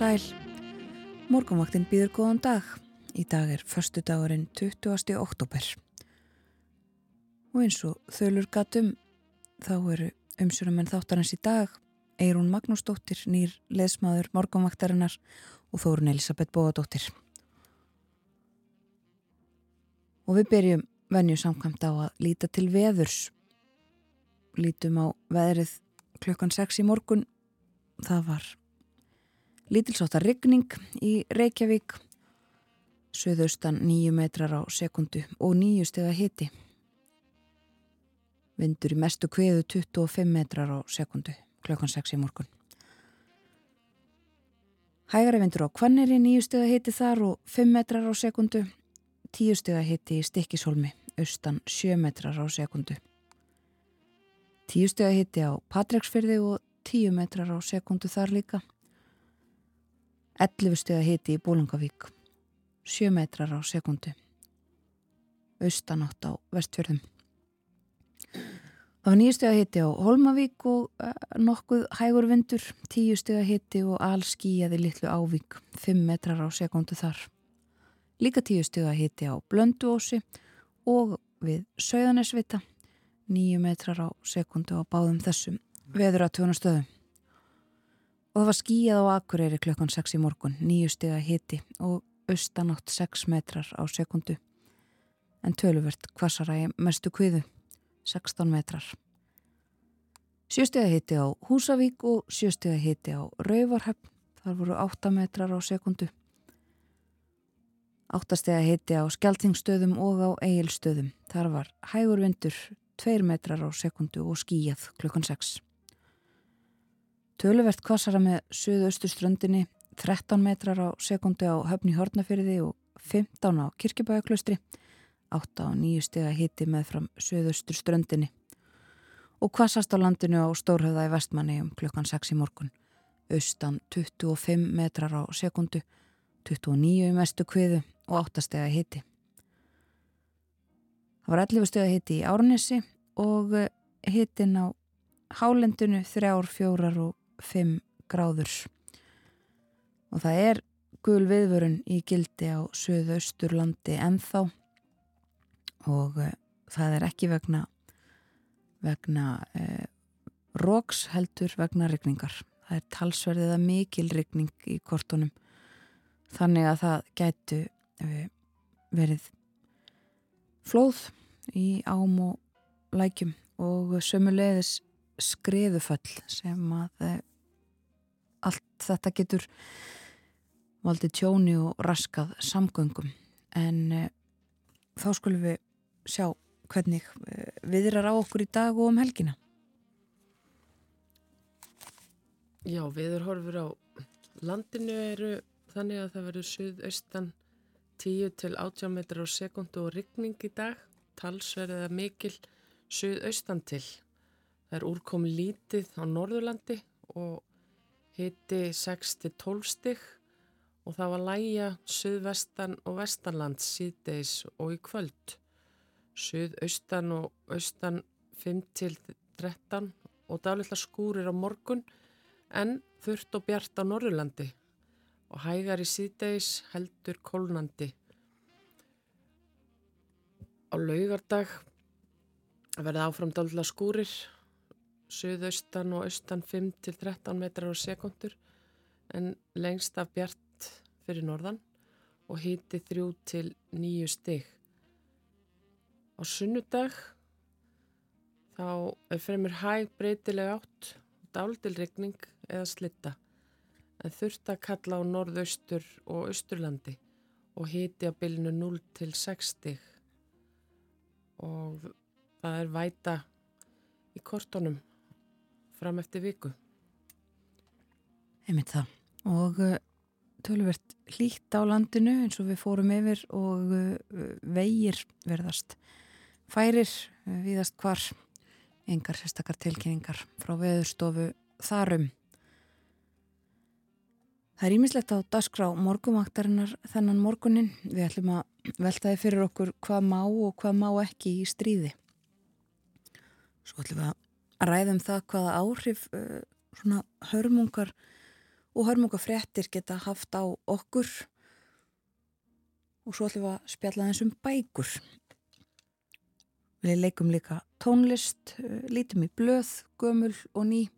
Sæl. Morgonvaktinn býður góðan dag. Í dag er förstu dagurinn 20. oktober. Og eins og þölur gatum þá eru umsjónumenn þáttarins í dag Eirún Magnúsdóttir, nýr leðsmaður morgonvaktarinnar og Þórun Elisabeth Bóadóttir. Og við byrjum venju samkvæmt á að líta til veðurs. Lítum á veðrið klukkan 6 í morgun. Það var lítilsáttar rigning í Reykjavík. Suðaustan 9 metrar á sekundu og 9 steg að hiti. Vindur í mestu kveðu 25 metrar á sekundu klukkan 6 í morgun. Hægari vindur á Kvanneri 9 steg að hiti þar og 5 metrar á sekundu. 10 steg að hiti í Stikkishólmi, austan 7 metrar á sekundu. 10 steg að hiti á Patræksfyrði og 10 metrar á sekundu þar líka. 11 steg að hiti í Bólangavík, 7 metrar á sekundu. Austanátt á vestfjörðum. Það var 9 steg að hiti á Holmavík og uh, nokkuð hægur vindur, 10 steg að hiti og allskíjaði litlu ávík, 5 metrar á sekundu þar. Líka 10 steg að hiti á Blönduósi og við Söðanesvita, 9 metrar á sekundu á báðum þessum veður að tjóna stöðum. Og það var skíjað á Akureyri klukkan 6 í morgun, 9 steg að hiti og austanátt 6 metrar á sekundu. En töluvert kvassara í mestu kviðu, 16 metrar. 7 steg að hiti á Húsavík og 7 steg að hiti á Rauvarhöfn, þar voru 8 metrar á sekundu. 8 steg að hiti á Skeltingstöðum og á Egilstöðum, þar var hægur vindur 2 metrar á sekundu og skíjað klukkan 6. Töluvert kvassara með söðaustuströndinni, 13 metrar á sekundu á höfni Hortnafyrði og 15 á Kirkibæjaklaustri, 8 á nýju stega hitti með fram söðaustuströndinni og kvassast á landinu á Stórhauða í vestmanni um klukkan 6 í morgun, austan 25 metrar á sekundu, 29 í mestu kviðu og 8 stega hitti. Það var 11 steg að hitti í Árnesi og hittin á hálendinu þrjár, fjórar og fimm gráður. Og það er gul viðvörun í gildi á söðausturlandi ennþá og uh, það er ekki vegna, vegna uh, róks heldur vegna regningar. Það er talsverðið að mikil regning í kortunum þannig að það gætu uh, verið flóð í ám og lækjum og sömulegðis skriðuföll sem að e, allt þetta getur valdið tjóni og raskað samgöngum. En e, þá skulum við sjá hvernig e, viðrar á okkur í dag og um helgina. Já, viður horfur á landinu eru þannig að það verður suðaustan 10 til 80 metrar á sekundu og rigning í dag. Talsverðið að mikil suðaustan til. Það er úrkom lítið á Norðurlandi og hitti 6-12 stygg og það var læja suðvestan og vestanland síðdeis og í kvöld. Suðaustan og austan 5-13 og dálitla skúrir á morgun en þurft og bjart á Norðurlandi og hægar í síðdeis heldur kólnandi. Á laugardag verði áfram dálitla skúrir, suðaustan og austan 5-13 metrar á sekundur en lengst af bjart fyrir norðan og híti 3-9 stig. Á sunnudag þá fremur hæg breytileg átt, dáldilregning eða slitta en þurft að kalla á norðaustur og austurlandi og híti á bylnu 0-6 stig og það er væta í kortunum fram eftir viku. Einmitt það. Og uh, tölvert hlýtt á landinu eins og við fórum yfir og uh, vegir verðast færir uh, viðast hvar engar sérstakar tilkynningar frá veðurstofu þarum. Það er ímislegt á dasgrá morgumaktarinnar þennan morgunin. Við ætlum að veltaði fyrir okkur hvað má og hvað má ekki í stríði. Svo ætlum við að ræðum það hvaða áhrif uh, svona hörmungar og hörmunga fréttir geta haft á okkur og svo ætlum við að spjalla þessum bækur. Við leikum líka tónlist, eh, lítum í blöð, gömul og ný,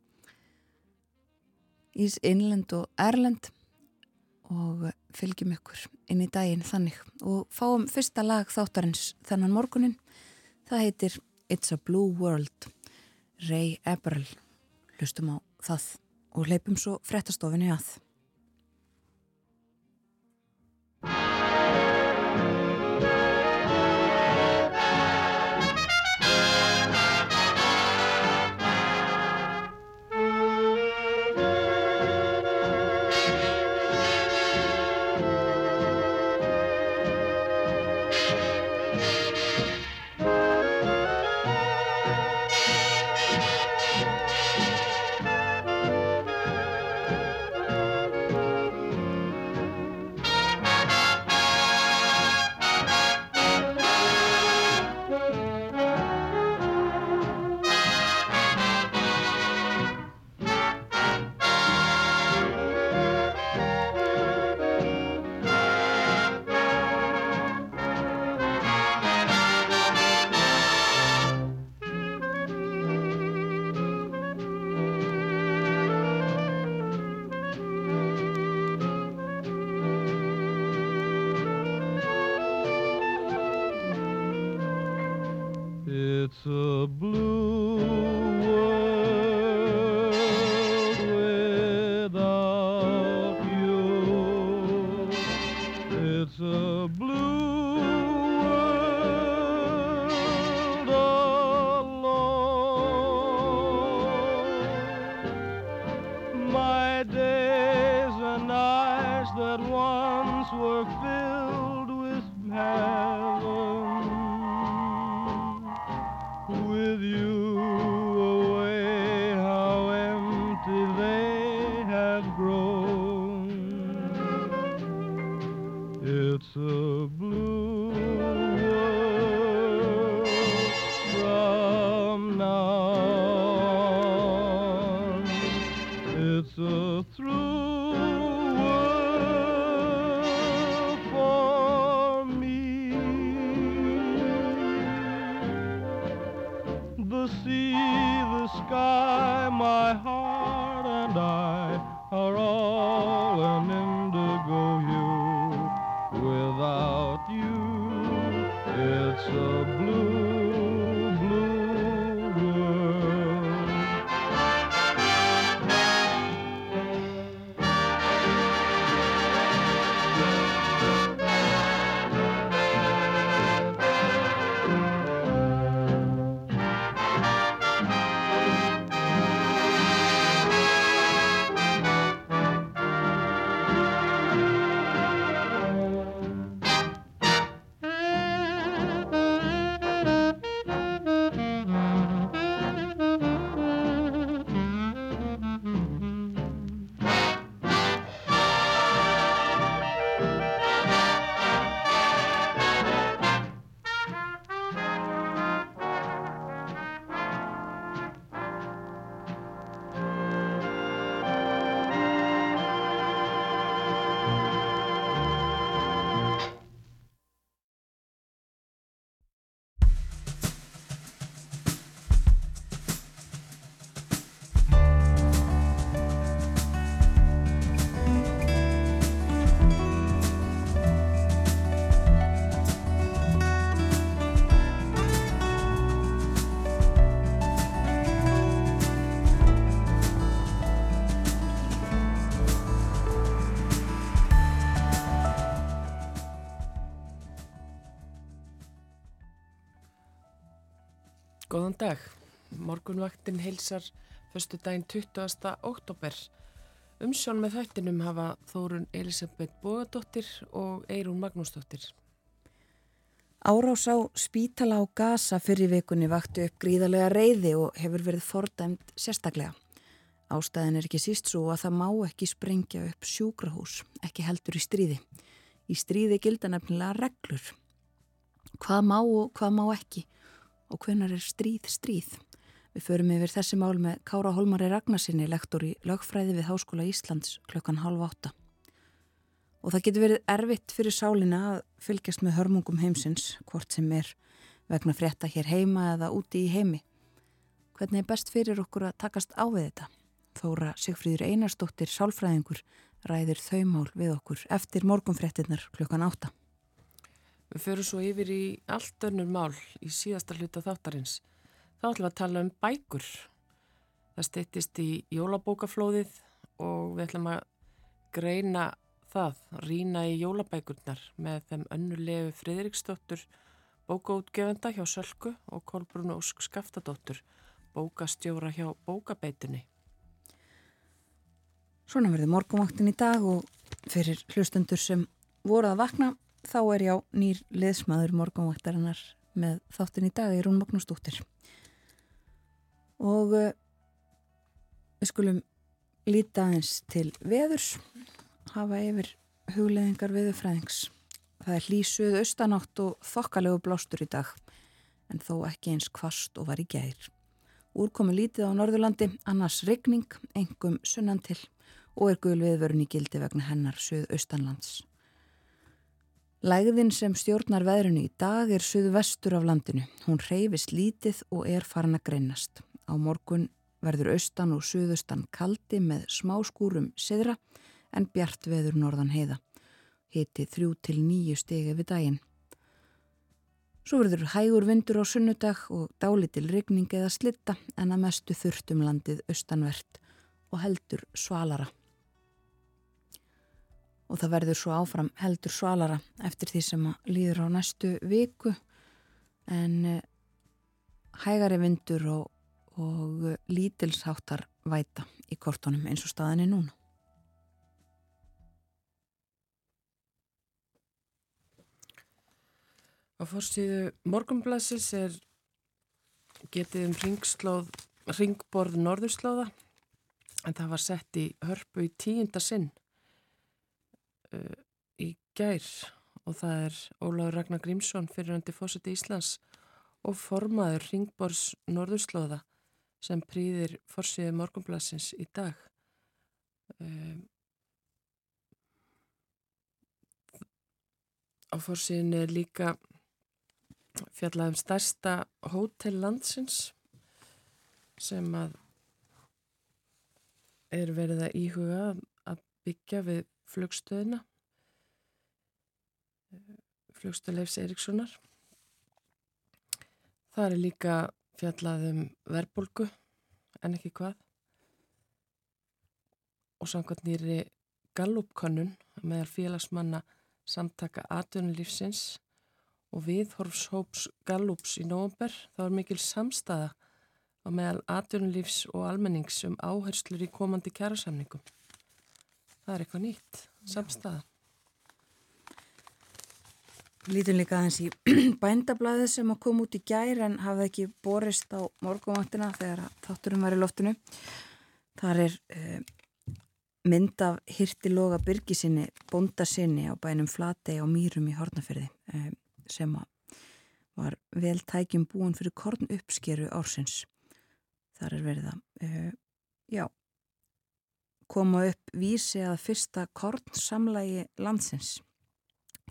ís innlend og erlend og fylgjum ykkur inn í daginn þannig og fáum fyrsta lag þáttarins þennan morgunin. Það heitir It's a Blue World, Ray Eberl. Hlustum á það og leipum svo frettastofinni að. Góðan dag. Morgunvaktin heilsar förstu daginn 20. oktober. Umsjón með þættinum hafa Þórun Elisabeth Bógadóttir og Eirún Magnúsdóttir. Árás á spítala á Gaza fyrir vikunni vakti upp gríðarlega reyði og hefur verið fordæmt sérstaklega. Ástæðin er ekki síst svo að það má ekki sprengja upp sjúkrahús, ekki heldur í stríði. Í stríði gilda nefnilega reglur. Hvað má og hvað má ekki og hvenar er stríð stríð. Við förum yfir þessi mál með Kára Holmari Ragnarsinni, lektor í lögfræði við Háskóla Íslands klukkan halv átta. Og það getur verið erfitt fyrir sálinna að fylgjast með hörmungum heimsins, hvort sem er vegna frétta hér heima eða úti í heimi. Hvernig er best fyrir okkur að takast á við þetta? Þóra Sigfríður Einarstóttir Sálfræðingur ræðir þaumál við okkur eftir morgunfréttinnar klukkan átta. Við förum svo yfir í allt önnur mál í síðasta hluta þáttarins Þá ætlum við að tala um bækur. Það steyttist í jólabókaflóðið og við ætlum að greina það, rína í jólabækurnar með þeim önnulegu Fridriksdóttur, bókaútgefenda hjá Sölku og Kolbrún Ósk Skaftadóttur, bókastjóra hjá bókabeitunni. Svona verður morgumvaktin í dag og fyrir hlustundur sem voru að vakna þá er já nýr liðsmaður morgumvaktarinnar með þáttin í dag í Rún Magnúsdóttir. Og uh, við skulum líta aðeins til veðurs hafa yfir hugleðingar veðurfræðings. Það er hlýsuð austanátt og þokkalegu blástur í dag en þó ekki eins kvast og var í gæðir úrkomi lítið á Norðurlandi annars regning, engum sunnan til og er gul viðvörun í gildi vegna hennar suð austanlands Lægðin sem stjórnar veðrunu í dag er suð vestur af landinu. Hún reyfist lítið og er farin að greinast. Á morgun verður austan og suðustan kaldi með smá skúrum siðra en bjart veður norðan heiða. Hiti þrjú til nýju stegi við daginn. Svo verður hægur vindur á sunnudag og dálitil rigning eða slitta en að mestu þurftum landið austanvert og heldur svalara. Og það verður svo áfram heldur svalara eftir því sem líður á næstu viku. En eh, hægari vindur og og lítilsháttar væta í kortunum eins og staðinni núna. Á fórstíðu morgumblassis er getið um ringslóð, ringborð norðurslóða. En það var sett í hörpu í tíunda sinn uh, í gær og það er Óláður Ragnar Grímsson fyrir hundi fórseti Íslands og formaður ringborðs norðurslóða sem prýðir forsiðið morgunblassins í dag. Um, á forsiðinu er líka fjallaðum stærsta hótel landsins sem að er verið að íhuga að byggja við flugstöðina flugstöðleifs Erikssonar. Það er líka fjallaðum verbolgu en ekki hvað og samkvæmt nýri gallupkonnun meðal félagsmanna samtaka atvinnulífsins og viðhorfshóps gallups í nógumber þá er mikil samstaða á meðal atvinnulífs og almennings um áherslur í komandi kjærasamningum. Það er eitthvað nýtt, samstaða. Lítum líka aðeins í bændablaðið sem að koma út í gær en hafði ekki borist á morgumáttina þegar þátturum var í loftinu. Þar er uh, mynd af hirtiloga byrgisinni, bondasinni á bænum Flatei á Mýrum í Hortnaferði uh, sem var vel tækjum búin fyrir korn uppskeru ársins. Þar er verið að uh, já, koma upp vísi að fyrsta korn samlægi landsins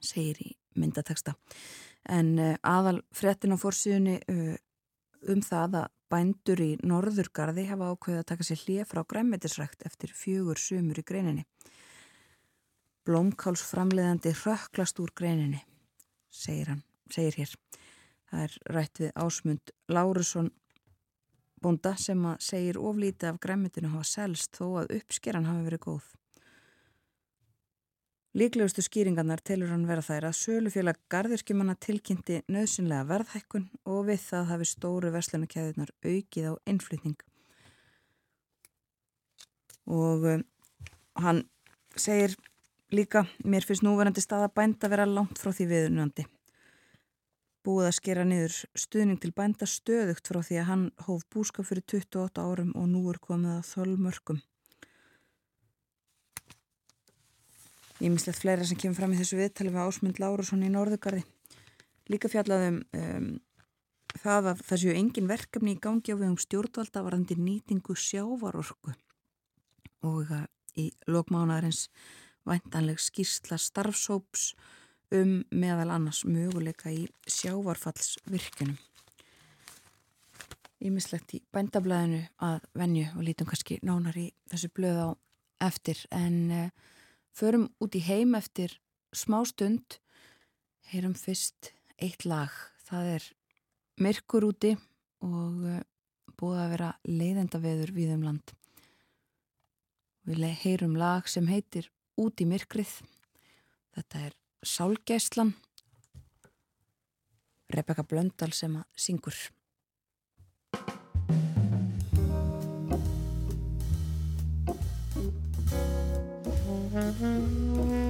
segir í myndateksta. En uh, aðal frettin á fórsíðunni uh, um það að bændur í norðurgarði hafa ákveðið að taka sér hlið frá græmitisrækt eftir fjögur sumur í greininni. Blómkáls framleiðandi röklast úr greininni, segir hann, segir hér. Það er rætt við ásmund Lárusson búnda sem að segir oflítið af græmitinu hafa selst þó að uppskeran hafi verið góð. Líklegustu skýringarnar telur hann vera þær að sölufélag gardirskjumanna tilkynnti nöðsynlega verðhækkun og við það hafi stóru verslunarkæðunar aukið á innflytning. Og um, hann segir líka, mér finnst núverandi stað að bænda vera langt frá því viðunandi. Búið að skera niður stuðning til bænda stöðugt frá því að hann hóf búskap fyrir 28 árum og nú er komið að þölmörkum. Ég mislegt fleira sem kemur fram í þessu viðtali var Ásmund Lárusson í Norðugarði. Líka fjallaðum um, það að það séu engin verkefni í gangi á við um stjórnvalda varandi nýtingu sjávarorku og í lokmánaðarins væntanleg skýrsla starfsóps og um meðal annars möguleika í sjávarfallsvirkunum. Ímislegt í bændablaðinu að venju og lítum kannski nánar í þessu blöð á eftir en eh, förum út í heim eftir smá stund, heyrum fyrst eitt lag. Það er myrkur úti og eh, búið að vera leiðenda veður við um land. Við heyrum lag sem heitir Út í myrkrið. Þetta er Sálgeislan Rebecca Blöndal sem að syngur Mm-hmm.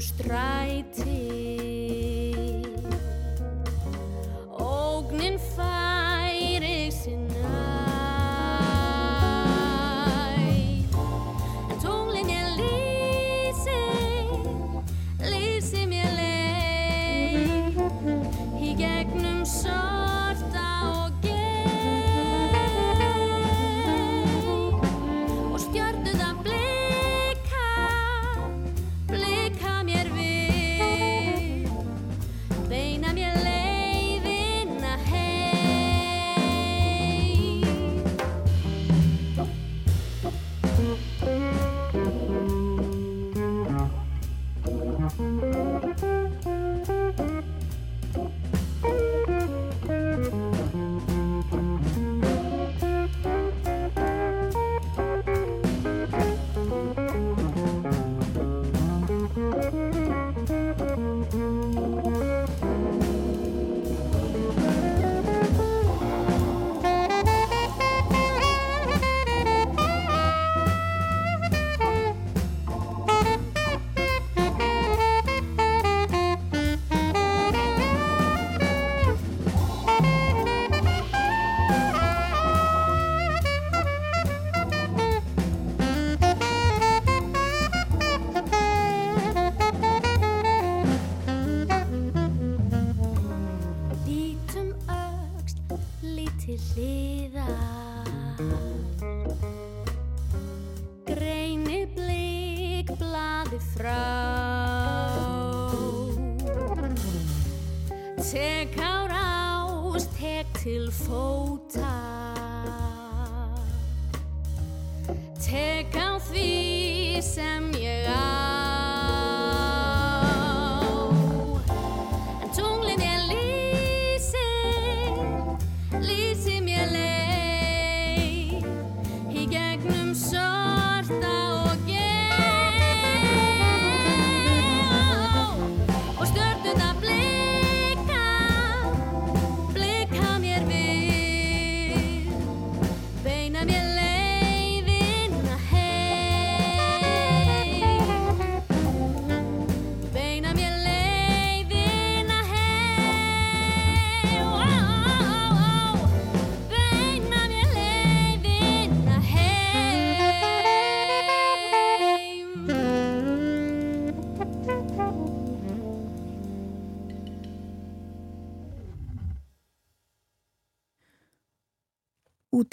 stræti.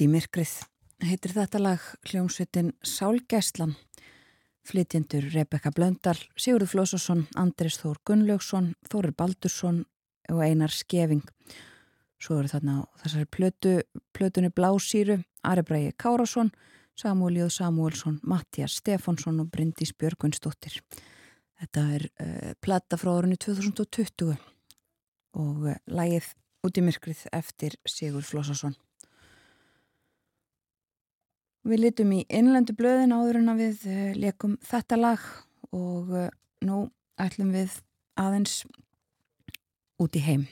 Út í myrkrið heitir þetta lag hljómsveitin Sálgæslan. Flytjendur Rebecca Blöndal, Sigurður Flósasson, Andris Þór Gunnlaugsson, Þórir Baldursson og Einar Skeving. Svo eru þarna þessari plötu, plötunni Blásýru, Ari Bræi Kárasson, Samuel Jóð Samuelsson, Mattias Stefánsson og Bryndís Björgunsdóttir. Þetta er uh, platta frá árunni 2020 og uh, lagið út í myrkrið eftir Sigur Flósasson. Við litum í innlendu blöðin áður en að við uh, leikum þetta lag og uh, nú ætlum við aðeins út í heim.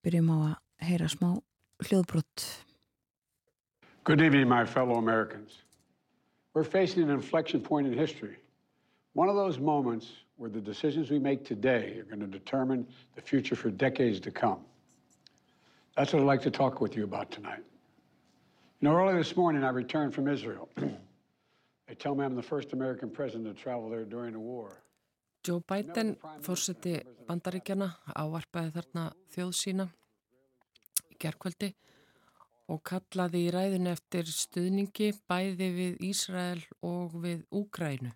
Byrjum á að heyra smá hljóðbrott. Good evening, my fellow Americans. We're facing an inflection point in history. One of those moments where the decisions we make today are going to determine the future for decades to come. That's what I'd like to talk with you about tonight. Know, early this morning I returned from Israel. they tell me I'm the first American president to travel there during the war. Joe Biden, fórseti bandaríkjana, ávarpaði þarna þjóð sína í gerðkvöldi og kallaði í ræðinu eftir stuðningi bæði við Ísrael og við Úgrænu.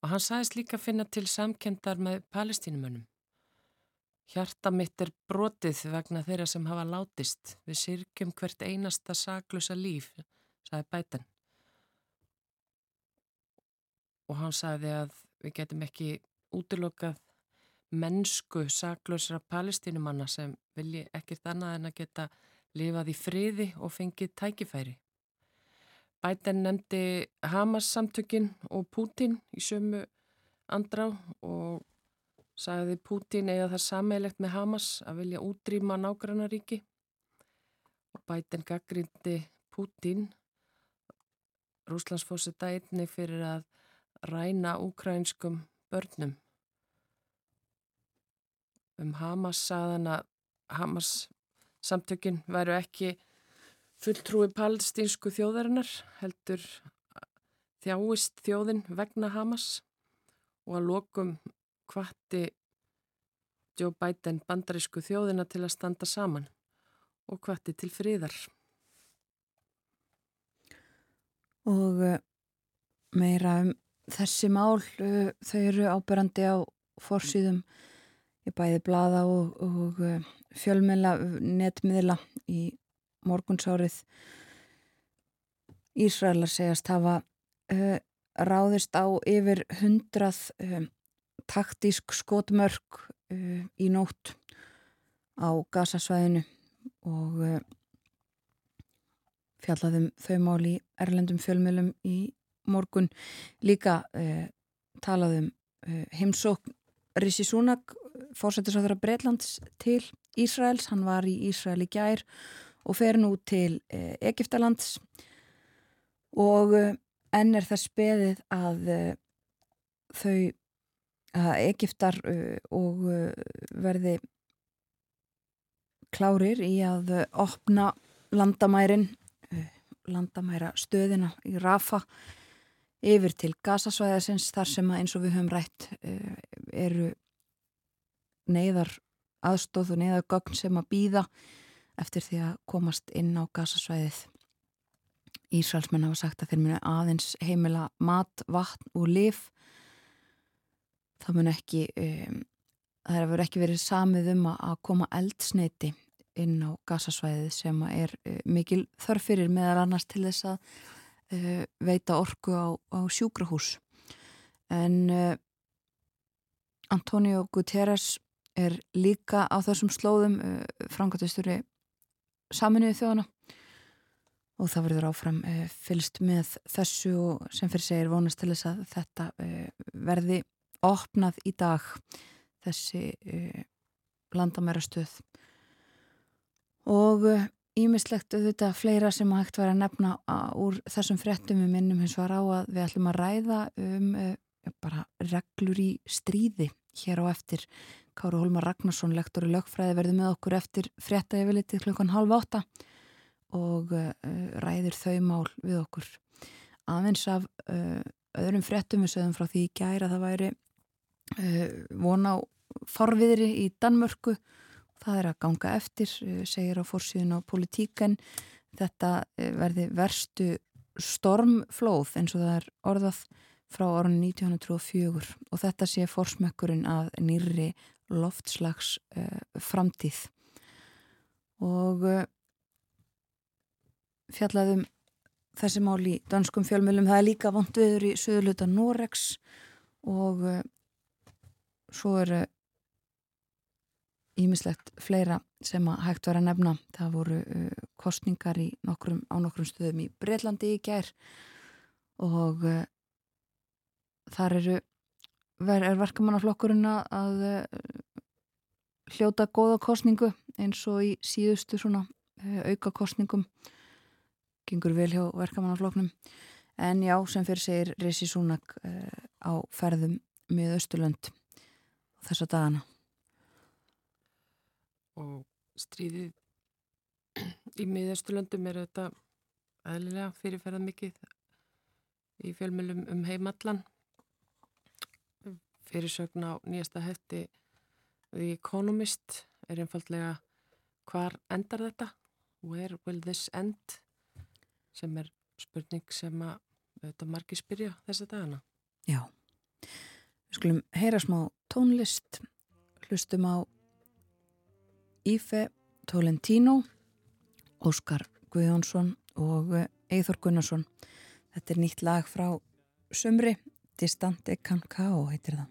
Og hann sagðist líka finna til samkendar með palestínumönnum. Hjarta mitt er brotið vegna þeirra sem hafa látist. Við sirkjum hvert einasta saklusa líf, sagði Bæten. Og hann sagði að við getum ekki útilokað mennsku saklusra palestínumanna sem vilji ekkert annað en að geta lifað í friði og fengið tækifæri. Bæten nefndi Hamas samtökin og Putin í sömu andrá og sagði Putin eða það sameilegt með Hamas að vilja útrýma nágrannaríki. Og Biden gaggrindi Putin Rúslandsfósita einni fyrir að ræna úkrænskum börnum. Um Hamas saðan að Hamas samtökin væru ekki fulltrúi palestínsku þjóðarinnar heldur þjáist þjóðin vegna Hamas. Og að lokum hvati Joe Biden bandarísku þjóðina til að standa saman og hvati til friðar. Og uh, meira um þessi mál, uh, þau eru áberandi á forsýðum í bæði blada og, og uh, fjölmiðla, netmiðla í morgunsárið. Ísraelar segjast hafa ráðist á yfir hundrað taktísk skotmörk uh, í nótt á gasasvæðinu og uh, fjallaðum þau mál í erlendum fjölmjölum í morgun. Líka uh, talaðum uh, heimsókn Rissi Súnak fórsættisáður af Breitlands til Ísraels, hann var í Ísrael í gær og fer nú til uh, Egiptalands og uh, enn er það speðið að þau að Egiptar og verði klárir í að opna landamærin landamæra stöðina í Rafa yfir til gasasvæðasins þar sem að eins og við höfum rætt eru neyðar aðstóð og neyðar gögn sem að býða eftir því að komast inn á gasasvæðið Ísraelsmenn hafa sagt að þeir munu aðeins heimila mat, vatn og lif það mun ekki um, það hefur ekki verið samið um að koma eldsneiti inn á gasasvæðið sem er uh, mikil þörfirir meðal annars til þess að uh, veita orku á, á sjúkrahús. En uh, Antonio Guterres er líka á þessum slóðum uh, framkvæmstjóri saminuði þjóðana og það verður áfram uh, fylst með þessu sem fyrir segir vonast til þess að þetta uh, verði opnað í dag þessi uh, landamærastöð. Og ímislegt uh, auðvitað fleira sem hægt var að nefna uh, úr þessum frettum við minnum hins var á að við ætlum að ræða um uh, bara reglur í stríði hér á eftir. Káru Holmar Ragnarsson, lektor í lögfræði verði með okkur eftir fretta yfirlitið klukkan halv átta og ræðir þau mál við okkur. Aðeins af öðrum frettum við sögum frá því gæra það væri Eh, vona á forviðri í Danmörku. Það er að ganga eftir, eh, segir á fórsíðun á politíken þetta eh, verði verstu stormflóð eins og það er orðað frá árun 1904 og þetta sé forsmökkurinn að nýri loftslags uh, framtíð. Og uh, fjallaðum þessi mál í danskum fjölmjölum það er líka vant viður í söðluta Norex og uh, svo eru ímislegt fleira sem að hægt var að nefna. Það voru uh, kostningar nokkrum, á nokkrum stöðum í Breitlandi í gær og uh, þar eru ver, er verkamannaflokkurinn að uh, hljóta góða kostningu eins og í síðustu svona uh, auka kostningum gengur vel hjá verkamannafloknum en já, sem fyrir segir Risi Súnak uh, á ferðum með Östurlönd þessa dagana. Og stríðið í miðausturlöndum er þetta aðlilega fyrirferðað mikið í fjölmjölum um heimallan fyrirsögn á nýjasta hefti The Economist er einfallega hvar endar þetta? Where will this end? Sem er spurning sem að þetta margir spyrja þessa dagana. Já, við skulum heyra smá tónlist. Hlustum á Ífe Tolentino Óskar Guðjónsson og Eithor Gunnarsson. Þetta er nýtt lag frá Sumri Distante Cancao heitir það.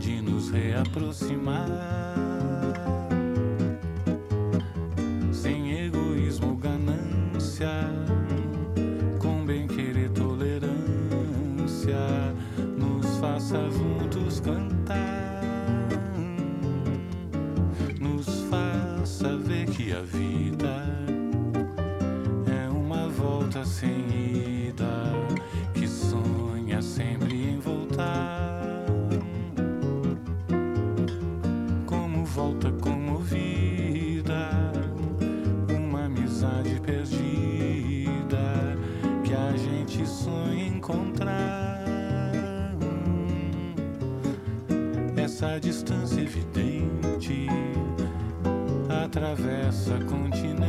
De nos reaproximar faça juntos cantar, nos faça ver que a vida é uma volta sem ida, que sonha sempre em voltar. Como volta comovida, uma amizade perdida que a gente sonha encontrar. Essa distância evidente atravessa continente.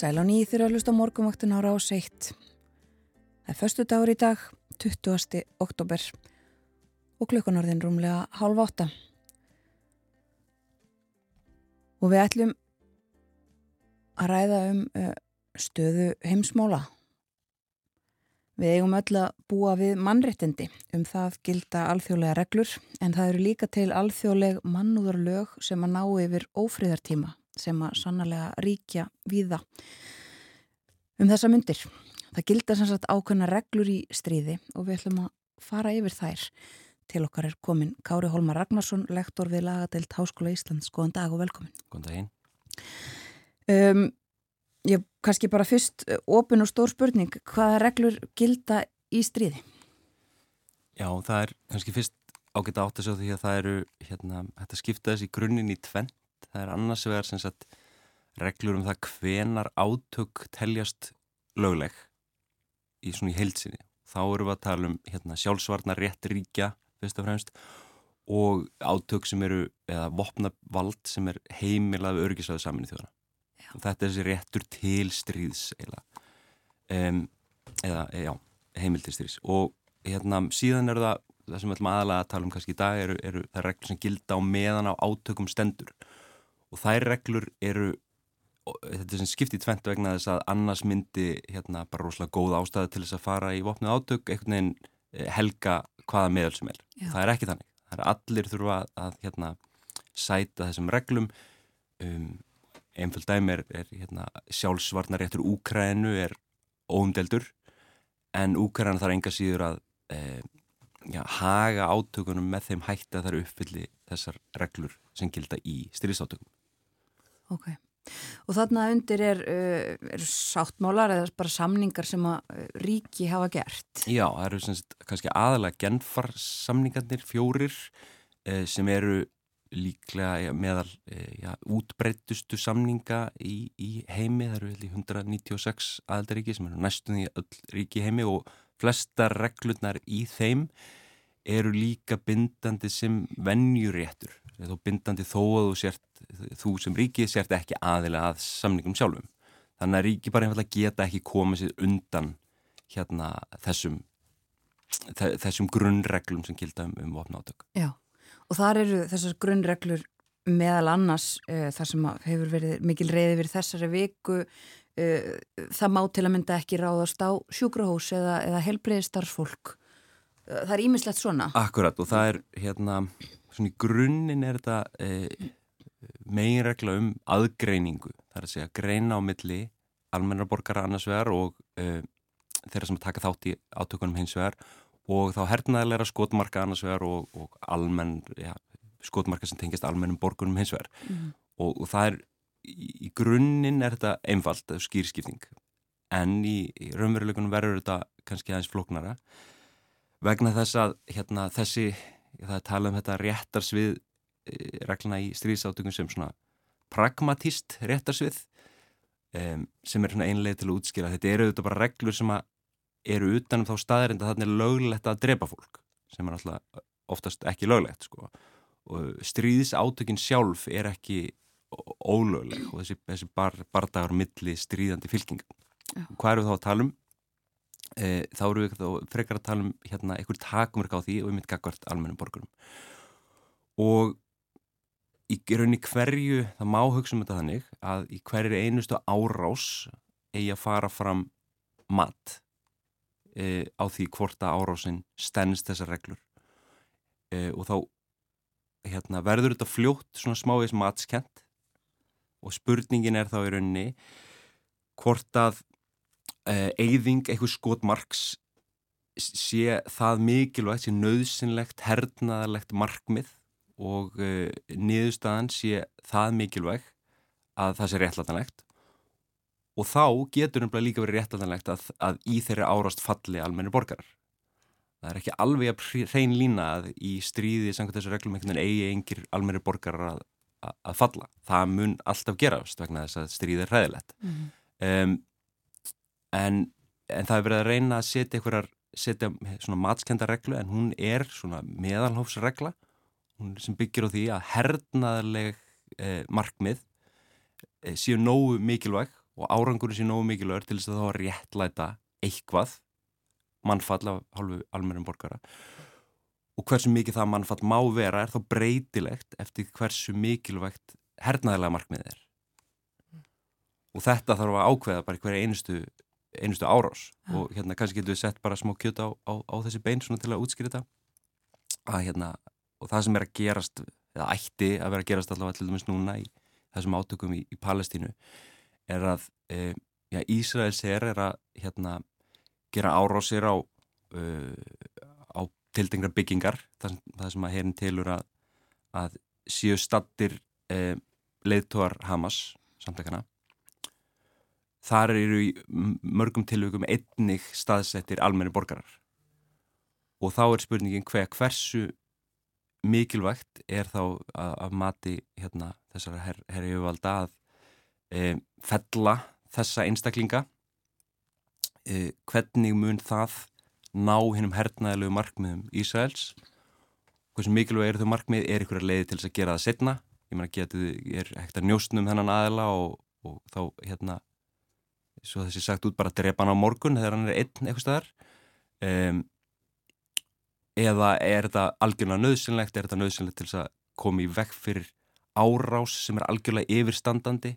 Sæl á nýð þeirra að hlusta á morgumvaktin ára á seitt. Það er förstu dagur í dag, 20. oktober og klukkanarðin rúmlega hálf átta. Og við ætlum að ræða um uh, stöðu heimsmóla. Við eigum öll að búa við mannréttindi um það gilda alþjóðlega reglur en það eru líka til alþjóðleg mannúðarlög sem að ná yfir ófríðartíma sem að sannlega ríkja víða um þessa myndir. Það gilda sem sagt ákveðna reglur í stríði og við ætlum að fara yfir þær. Til okkar er komin Kári Holmar Ragnarsson, lektor við lagadeilt Háskóla Íslands. Góðan dag og velkomin. Góðan daginn. Um, ég kannski bara fyrst opin og stór spurning, hvaða reglur gilda í stríði? Já, það er kannski fyrst ágætt átt að sjá því að það eru hérna, þetta skipta þessi grunninn í tvenn það er annars vegar sem sagt reglur um það hvenar átök teljast lögleg í svona í heilsinni. Þá eru við að tala um hérna, sjálfsvarnar rétt ríkja fyrst og fremst og átök sem eru, eða vopnavald sem er heimilað við örgisæðu saman í þjóðana. Þetta er þessi réttur til stríðs eða, um, eða já, heimil til stríðs. Og hérna síðan er það, það sem við ætlum aðalega að tala um kannski í dag eru, eru það reglur sem gilda á meðan á átökum stendur og þær reglur eru þetta er sem skipt í tvent vegna þess að annars myndi hérna bara rosalega góð ástæði til þess að fara í vopnið átök einhvern veginn eh, helga hvaða meðal sem er. Já. Það er ekki þannig. Það er allir þurfa að hérna sæta þessum reglum um, einföld dæmi er, er hérna, sjálfsvarnar réttur Úkrænu er óumdeldur en Úkræna þarf enga síður að e, já, haga átökunum með þeim hætti að það eru uppfylli þessar reglur sem gilda í styrðisátökum. Ok, og þarna undir er, uh, er sáttmálar eða bara samningar sem að uh, ríki hafa gert? Já, það eru semst kannski aðalega genfarsamningarnir fjórir eh, sem eru líklega meðal eh, ja, útbreytustu samninga í, í heimi, það eru 196 aðaldaríki sem eru næstum í öll ríki heimi og flesta reglurnar í þeim eru líka bindandi sem vennjuréttur þó bindandi þó að þú, sért, þú sem ríki sért ekki aðilega að samningum sjálfum. Þannig að ríki bara einfallega geta ekki komið sér undan hérna þessum, þessum grunnreglum sem gilda um, um vopnátök. Já, og þar eru þessar grunnreglur meðal annars uh, þar sem hefur verið mikil reyði fyrir þessari viku uh, það má til að mynda ekki ráðast á sjúkrahós eða, eða helbreyði starfsfólk. Uh, það er ímislegt svona. Akkurat og það er hérna svona í grunninn er þetta e, meginregla um aðgreiningu, það er að segja greina á milli almennarborgara annars vegar og e, þeirra sem taka þátt í átökunum hins vegar og þá hernaðilegra skotmarka annars vegar og, og almenn ja, skotmarka sem tengist almennum borgunum hins vegar. Mm. og, og það er í, grunninn er þetta einfalt skýrskipting en í, í raunveruleikunum verður þetta kannski aðeins floknara vegna þess að hérna, þessi það er talað um þetta réttarsvið eh, regluna í stríðsátökum sem svona pragmatist réttarsvið um, sem er svona einlega til að útskýra þetta eru auðvitað bara reglur sem eru utanum þá staðir en það er löglegt að drepa fólk sem er alltaf oftast ekki löglegt sko. og stríðsátökin sjálf er ekki ólögleg og þessi, þessi bar, bardagar milli stríðandi fylkingum hvað eru þá að tala um? E, þá eru við þá frekar að tala um hérna einhver takmörk á því og við myndum gagvart almennum borgurum. Og í raunni hverju, það má hugsa um þetta þannig að í hverju einustu árás eigi að fara fram mat e, á því hvort að árásin stennst þessar reglur. E, og þá hérna, verður þetta fljótt svona smáis matskent og spurningin er þá í rauninni hvort að e, eyðing eitthvað skotmarks sé það mikilvægt, sé nöðsynlegt, hernaðarlegt markmið og uh, niðurstaðan sé það mikilvæg að það sé réttlætanlegt og þá getur umlega líka verið réttlætanlegt að, að í þeirri árast falli almenni borgarar. Það er ekki alveg að hrein lína að í stríði samkvæmt þessu reglum einhvern veginn eigi engir almenni borgarar að, að, að falla. Það mun alltaf gerast vegna þess að stríði er hræðilegt. Mm -hmm. um, en, en það er verið að reyna að setja einhverjar setja svona matskenda reglu en hún er svona meðalhófsregla. Sem byggir á því að hernaðarleg eh, markmið eh, séu nógu mikilvæg og árangur séu nógu mikilvægur til þess að þá réttlæta eitthvað mannfall af hálfu almennum borgara. Og hversu mikið það mannfall má vera er þá breytilegt eftir hversu mikilvægt hernaðarlega markmið er. Og þetta þarf að ákveða bara hverja einustu, einustu árás. Ja. og hérna kannski getur við sett bara smá kjöta á, á, á þessi bein svona til að útskýra þetta. Að hérna og það sem er að gerast, eða ætti að vera að gerast allavega til dæmis núna í þessum átökum í, í Palestínu er að e, já, Ísraels er, er að hérna, gera árásir á, uh, á tildengar byggingar það, það sem að herin tilur að, að séu stattir e, leiðtóar Hamas samtleikana þar eru í mörgum tilvökum einnig staðsettir almenni borgarar. Og þá er spurningin hver, hversu mikilvægt er þá að, að mati hérna, þessara her, herri yfirvalda að e, fella þessa einstaklinga? E, hvernig mun það ná hinnum hernaðilegu markmiðum Ísraels? Hversu mikilvæg eru þau markmið? Er ykkur að leiði til þess að gera það setna ég meina ég er ekkert að njóstnum þennan aðila og, og þá hérna svo þessi sagt út bara að drepa hann á morgun þegar hann er einn eitthvað staðar. Um, eða er þetta algjörlega nöðsynlegt, er þetta nöðsynlegt til þess að koma í vekk fyrir árás sem er algjörlega yfirstandandi?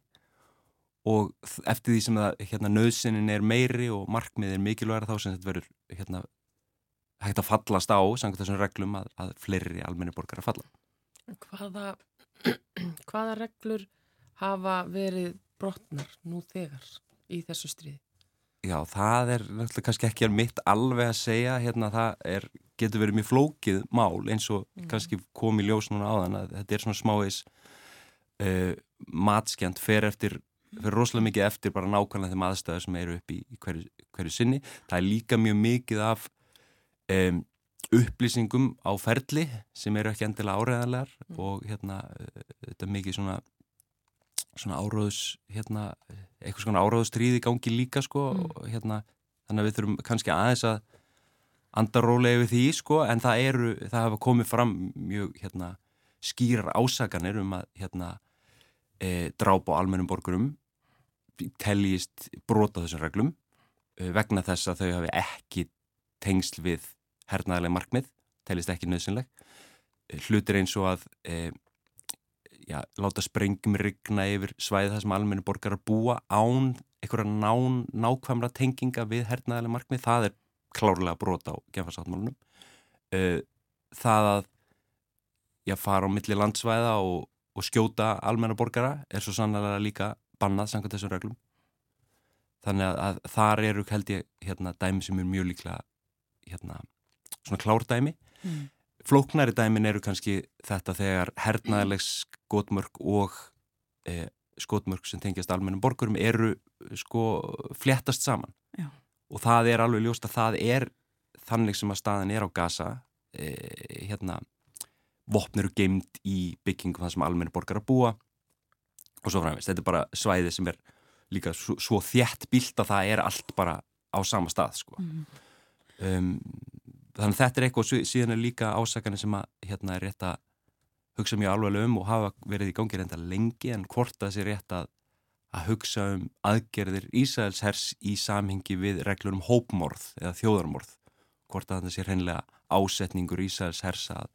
Og eftir því sem það hérna, nöðsynin er meiri og markmið er mikilvægara þá sem þetta verður hérna, hægt að fallast á sangt þessum reglum að, að fleiri almenni borgar að falla. Hvaða, hvaða reglur hafa verið brotnar nú þegar í þessu stríði? Já, það er náttúrulega kannski ekki mitt alveg að segja, hérna það er, getur verið mjög flókið mál eins og mm. kannski kom í ljós núna á þann að þetta er svona smáis uh, eh, matskjant fer eftir, fer rosalega mikið eftir bara nákvæmlega þeim aðstæðar sem eru upp í, í hverju, hverju sinni. Það er líka mjög mikið af um, upplýsingum á ferli sem eru ekki endilega áreðanlegar mm. og hérna uh, þetta mikið svona svona áráðus hérna, eitthvað svona áráðustríði gangi líka sko mm. hérna þannig að við þurfum kannski aðeins að andarólega við því sko en það eru, það hafa komið fram mjög hérna skýrar ásaganir um að hérna e, drápa á almennum borgurum teljist brota þessum reglum e, vegna þess að þau hafi ekki tengsl við hernaðileg markmið, teljist ekki nöðsynleg e, hlutir eins og að e, já, láta sprengjum rigna yfir svæði það sem almenni borgar að búa án einhverja nán, nákvæmra tenginga við hernaðilega markmið, það er klárlega brota á genfarsáttmálunum uh, það að já, fara á milli landsvæða og, og skjóta almenna borgara er svo sannlega líka bannað samkvæmt þessum reglum. Þannig að, að þar eru held ég hérna dæmi sem er mjög líklega hérna svona klárdæmi. Mm. Flóknari dæmin eru kannski þetta þegar hernaðilegs skotmörk og e, skotmörk sem tengjast almennum borgurum eru sko fléttast saman Já. og það er alveg ljóst að það er þannig sem að staðin er á gasa e, hérna vopnir og geimt í byggingum það sem almenni borgar að búa og svo fræmist, þetta er bara svæði sem er líka svo, svo þjætt bílt að það er allt bara á sama stað sko mm. um, þannig þetta er eitthvað síðan er líka ásakanir sem að hérna er rétt að hugsa mjög alveg um og hafa verið í gangi reynda lengi en hvort það sé rétt að, að hugsa um aðgerðir Ísæls hers í samhengi við reglur um hópmorð eða þjóðarmorð hvort að það sé reynlega ásetningur Ísæls hers að,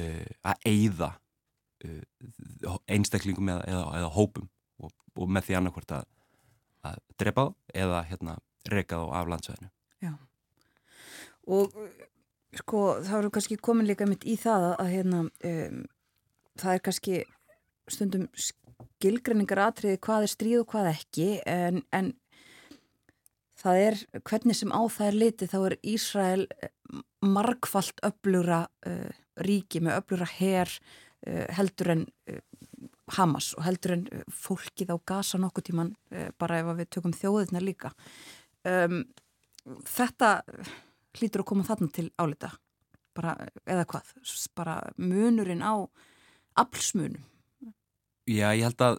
uh, að eigða uh, einstaklingum eða, eða, eða hópum og, og með því annarkvort að, að drepa þá eða hérna reka þá af landsvæðinu. Já. Og sko þá eru kannski komin líka mitt í það að, hérna um, það er kannski stundum skilgreiningar atriði hvað er stríð og hvað ekki en, en það er hvernig sem á það er litið þá er Ísrael margfalt öflura uh, ríki með öflura her uh, heldur en uh, Hamas og heldur en fólkið á Gaza nokkuð tíman bara ef við tökum þjóðirna líka. Um, þetta hlýtur að koma þarna til álita bara, eða hvað, bara munurinn á aflsmunum Já, ég held að,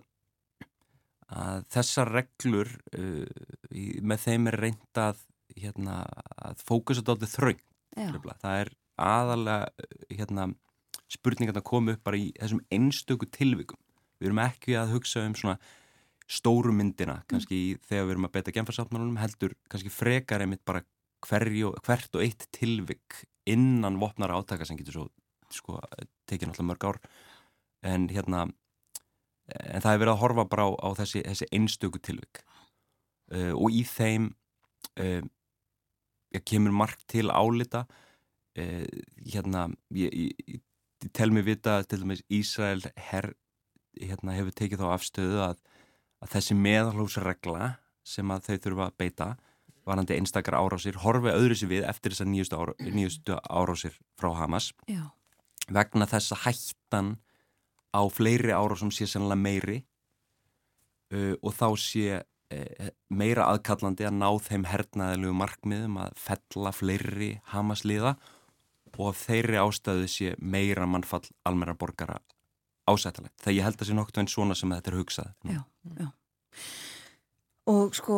að þessar reglur uh, með þeim er reynd að, hérna, að fókusa þetta aldrei þraung. Það er aðalega hérna, spurningan að koma upp bara í þessum einstöku tilvikum. Við erum ekki að hugsa um svona stóru myndina, kannski mm. þegar við erum að beita genfarsáttmálunum, heldur kannski frekar einmitt bara hverju, hvert og eitt tilvik innan vopnara átaka sem getur svo sko, tekið náttúrulega mörg ár. En hérna en það er verið að horfa bara á, á þessi, þessi einstöku tilvik. Uh, og í þeim uh, ég kemur margt til álita. Uh, hérna ég, ég, ég tel mig vita til dæmis Ísrael her, hérna, hefur tekið þá afstöðu að, að þessi meðalhósregla sem að þau þurfa að beita varandi einstakar árásir horfi öðru sér við eftir þessar nýjustu, ára, nýjustu árásir frá Hamas Já. vegna þess að hættan á fleiri árásum sé sannlega meiri uh, og þá sé uh, meira aðkallandi að ná þeim hernaðilegu markmiðum að fella fleiri Hamas-liða og af þeirri ástöðu sé meira mannfall almenna borgara ásættalegt. Þegar ég held að það sé nokkuð einn svona sem þetta er hugsað. Já, já. Og sko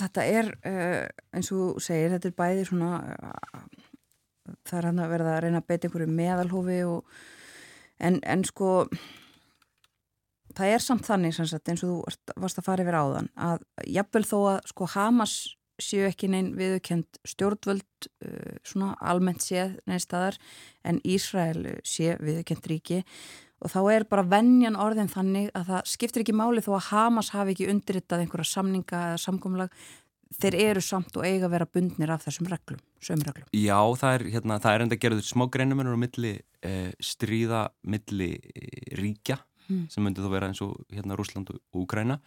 þetta er uh, eins og segir, þetta er bæði svona uh, það er hann að verða að reyna að beita einhverju meðalhófi og, en, en sko það er samt þannig sagt, eins og þú varst að fara yfir áðan að jafnvel þó að sko Hamas séu ekki neinn viðkjönd stjórnvöld uh, svona almennt séð neinn staðar en Ísrael sé viðkjönd ríki og þá er bara vennjan orðin þannig að það skiptir ekki máli þó að Hamas hafi ekki undirritað einhverja samninga eða samkomlag þeir eru samt og eiga að vera bundnir af þessum reglum, sömur reglum. Já, það er, hérna, það er enda að gera þetta smá greinumennur á milli eh, stríða milli eh, ríkja hmm. sem myndi þú vera eins og hérna Rúsland og Úgræna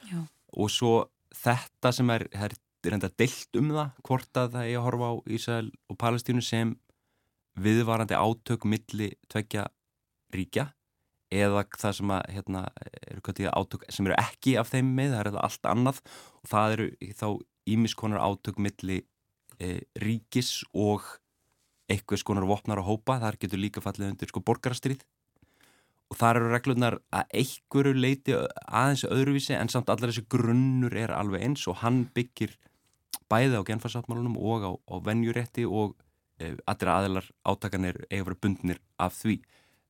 og svo þetta sem er, er, er enda deilt um það, hvort að það er að horfa á Ísæl og Palestínu sem viðvarandi átök milli tveggja ríkja eða það sem að, hérna, eru átök sem eru ekki af þeim með, það er allt annað. Og það eru þá ímiskonar átök milli e, ríkis og eitthvað skonar vopnar og hópa, þar getur líka fallið undir sko borgarastrýð og þar eru reglunar að einhverju leiti aðeins öðruvísi en samt allar þessi grunnur er alveg eins og hann byggir bæði á genfarsáttmálunum og á, á venjurétti og e, allir aðilar átakanir eiga verið bundnir af því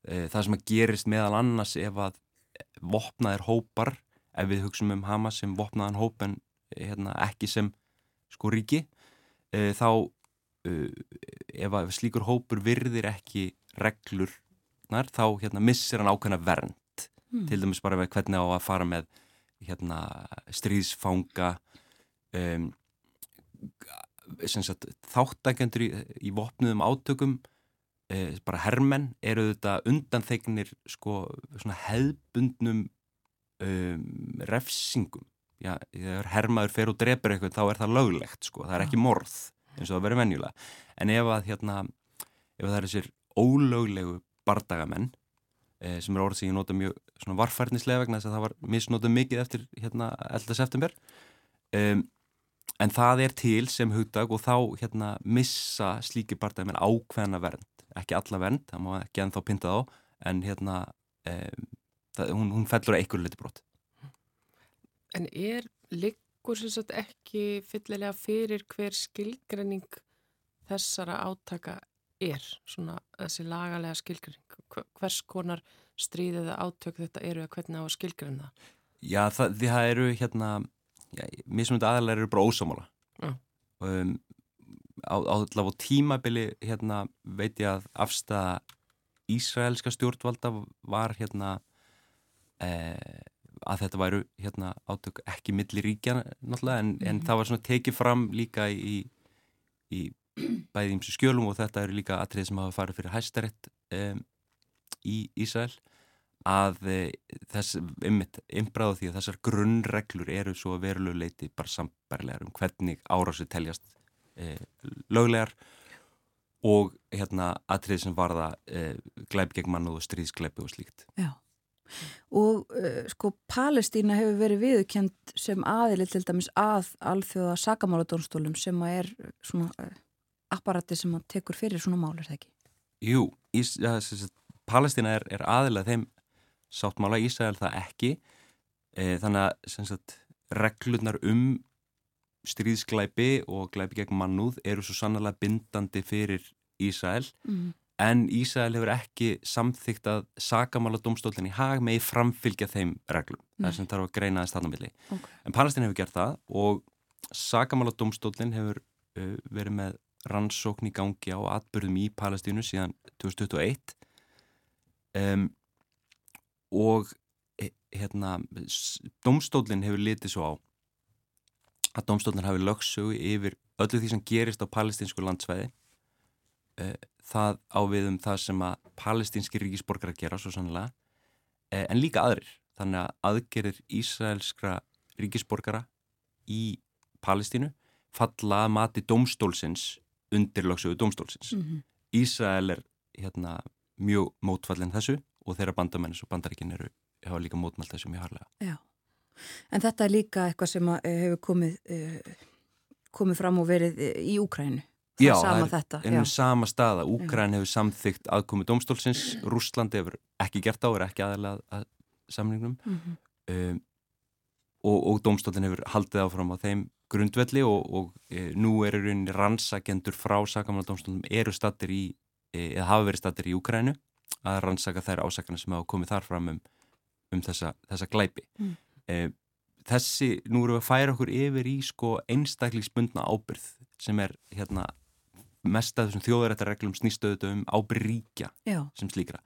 það sem að gerist meðal annars ef að vopnaðir hópar ef við hugsaum um Hamas sem vopnaðan hóp en hérna, ekki sem sko ríki e, þá e, ef að slíkur hópur virðir ekki reglurnar þá hérna, missir hann ákveðna vernd mm. til dæmis bara hvernig á að fara með hérna, stríðsfanga um, þáttækjandur í, í vopnuðum átökum e, bara hermenn eru þetta undanþegnir sko svona hefbundnum um, refsingum. Já, þegar hermaður fer og drefur eitthvað þá er það löglegt sko, það er ekki morð eins og það verður venjulega. En ef að hérna, ef það er þessir ólöglegu bardagamenn e, sem er orð sem ég nota mjög svona varfærnislega vegna þess að það var misnotað mikið eftir hérna 11. september um, en það er til sem hugdag og þá hérna missa slíki bardagamenn ákveðna vernd ekki alla vernd, það má ekki ennþá pinta á en hérna um, það, hún, hún fellur eitthvað liti brot. En er liggur sem sagt ekki fyllilega fyrir hver skilgrenning þessara átaka er svona þessi lagalega skilgrenning hvers konar stríðið átök þetta eru að hvernig á að skilgrenna Já það, það eru hérna mismundi aðalega eru bara ósámála mm. um, á, á, á tímabili hérna, veit ég að afstæða Ísraelska stjórnvalda var hérna e, að þetta væru hérna átök ekki milli ríkja náttúrulega en, en það var svona tekið fram líka í, í bæði ímsu skjölum og þetta eru líka atrið sem hafa farið fyrir hæstarétt um, í Ísrael að e, þess innbráðu því að þessar grunnreglur eru svo verulegu leiti bara sambærlegar um hvernig árásu teljast e, löglegar og hérna atrið sem varða e, glæp gegn mann og stríðsglæpi og slíkt. Já. Og uh, sko Palestína hefur verið viðkjönd sem aðili til dæmis að alþjóða sakamáladónstólum sem að er svona apparati sem að tekur fyrir svona mál, er það ekki? Jú, ís, ja, Palestína er, er aðilega þeim sáttmála Ísrael það ekki e, þannig að reglurnar um stríðsklæpi og glæpi gegn mannúð eru svo sannlega bindandi fyrir Ísrael. Mm. en Ísrael hefur ekki samþygt að sakamála domstólinn í hag með framfylgja þeim reglum. Það er sem þarf að greina þess þarna milli. Okay. en Palestín hefur gert það og sakamála domstólinn hefur uh, verið með rannsókn í gangi á atbyrðum í Palestínu síðan 2021 um, og hérna domstólinn hefur litið svo á að domstólinn hafi lögsögu yfir öllu því sem gerist á palestinsku landsvæði. Uh, það ávið um það sem að palestinski ríkisborgar að gera svo sannlega uh, en líka aðrir. Þannig að aðgerir Ísraelskra ríkisborgara í Palestínu falla að mati domstólsins undir lögsögu domstólsins mm -hmm. Ísrael er hérna mjög mótfallin þessu og þeirra bandamennis og bandaríkin eru líka mótmælt þessu mjög harlega. Já, en þetta er líka eitthvað sem eh, hefur komið, uh, komið fram og verið eh, í Úkrænu. Það Já, það er ennum sama staða. Úkræn hefur samþygt aðkomið domstólsins, Rúsland hefur ekki gert á, er ekki aðalega að samningnum mm -hmm. um, og, og domstólinn hefur haldið áfram á þeim grundvelli og, og e, nú eru rauninni rannsakendur frá sakamála domstólum eru stattir í eða hafa verið statir í Úkrænu að rannsaka þær ásakana sem hafa komið þar fram um, um þessa, þessa glæpi. Mm. E, þessi, nú erum við að færa okkur yfir í sko einstaklingsbundna ábyrð sem er hérna mest að þessum þjóðarættarreglum snýstöðu um ábyrð ríkja Já. sem slíkra.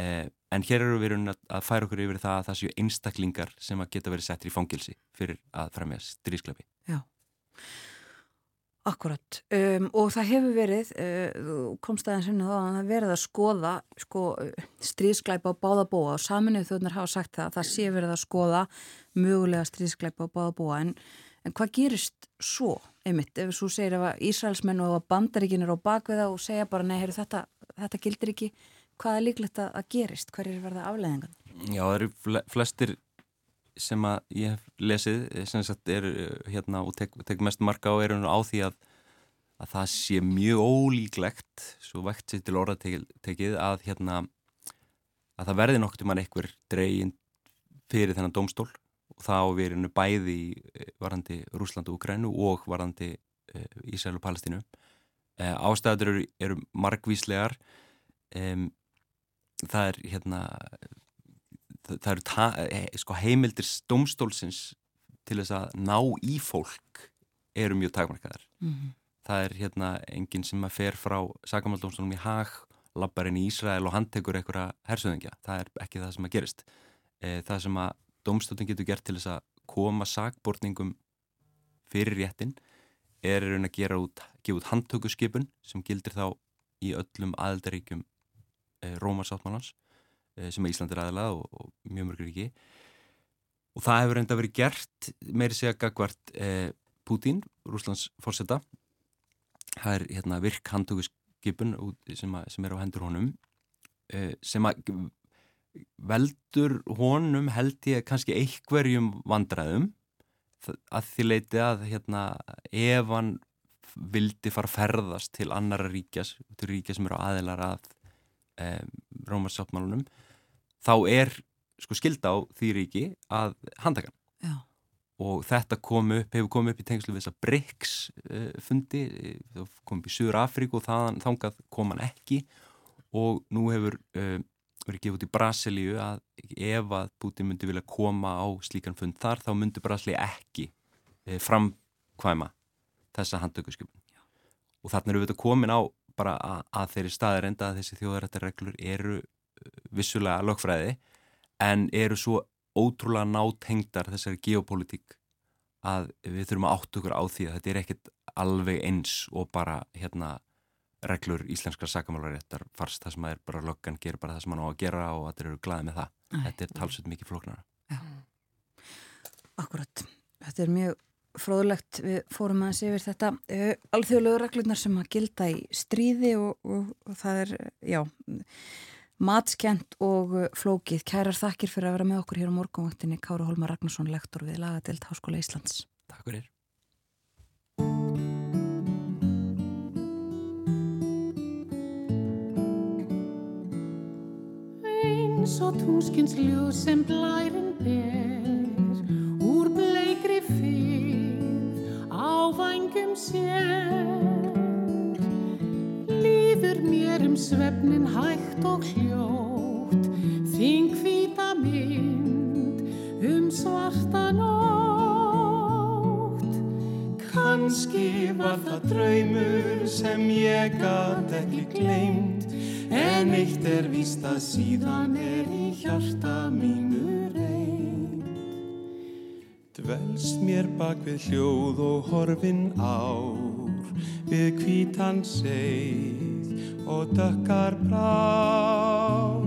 E, en hér eru við að, að færa okkur yfir það að það séu einstaklingar sem að geta verið settir í fangilsi fyrir að fremja strískleipi. Já. Akkurat. Um, og það hefur verið, uh, komst aðeins inn á það að það verið að skoða sko, stríðsklæpa á báðabóa og saminuð þjóðnar hafa sagt það að það sé verið að skoða mögulega stríðsklæpa á báðabóa en, en hvað gerist svo einmitt? Ef þú segir að Ísraelsmenn og bandaríkin er á bakveða og segja bara nei, heyru, þetta, þetta gildir ekki, hvað er líklegt að gerist, hver er verða afleðingan? Já, það eru flestir sem að ég hef lesið sem sagt er hérna og tek, tek mest marka á erunum á því að að það sé mjög ólíklegt svo vekt sér til orðatekið að hérna að það verði nokt um hann einhver dregin fyrir þennan domstól og þá verinu bæði varandi Rúsland og Ukrænu og varandi Ísrael og Palestínu. Ástæður eru, eru margvíslegar. Það er hérna það eru eh, sko, heimildir stómstólsins til þess að ná í fólk eru mjög takmarkaðar. Mm -hmm. það er hérna enginn sem að fer frá sakamaldómstólum í Hag labbarinn í Ísrael og handtekur einhverja hersöðingja, það er ekki það sem að gerist. E, það sem að domstólinn getur gert til þess að koma sakbortningum fyrir réttin er raun að gera út, út handtökuskipun sem gildir þá í öllum aðeldaríkjum e, Rómarsáttmálans sem Ísland er aðalað og, og mjög mörgur ekki og það hefur enda verið gert meiri segja gagvart eh, Putin, Rúslands fórseta það er hérna, virk handtökuskipun sem, sem er á hendur honum eh, sem að veldur honum held ég kannski einhverjum vandræðum. Að því leiti að hérna, ef hann vildi fara ferðast til annara ríkjas, til ríkja sem eru aðeinar að um, Rómarsáttmálunum þá er sko skilda á því ríki að handtakan Já. og þetta kom upp, hefur komið upp í tengslu við þess að BRICS uh, fundi það kom upp í Súður Afríku og þaðan, þangað kom hann ekki. Og nú hefur uh, verið gefið út í Brasilíu að ef að Putin myndi vilja koma á slíkan fund þar þá myndi Brasilíu ekki uh, framkvæma þessa handtökuskjöfun og þarna eru við þetta komin á bara að, að þeirri staðir enda að þessi þjóðarættarreglur eru vissulega lögfræði en eru svo ótrúlega nátengdar þessari geopolítík að við þurfum að átt okkur á því að þetta er ekkit alveg eins og bara hérna reglur íslenskar sakamálaréttar farst það sem að er bara löggan gerir bara það sem hann á að gera og þetta eru glæði með það. Æ. Þetta er talsveit mikið flóknara. Akkurat, þetta er mjög fróðulegt, við fórum aðeins yfir þetta uh, alþjóðlegu reglurnar sem að gilda í stríði og, og, og það er, já matskent og uh, flókið kærar þakkir fyrir að vera með okkur hér á morgunvaktinni Káru Holmar Ragnarsson, lektor við Lagadelt Háskóla Íslands. Takk fyrir. eins og túnskins ljóð sem blærin ber svefnin hægt og hljótt þing hvita mynd um svarta nótt. Kanski var það draumur sem ég gat ekki gleimt En eitt er víst að síðan er í hjarta mínu reynd Dvelst mér bak við hljóð og horfin ár Við hvítan seið og dökkar brár.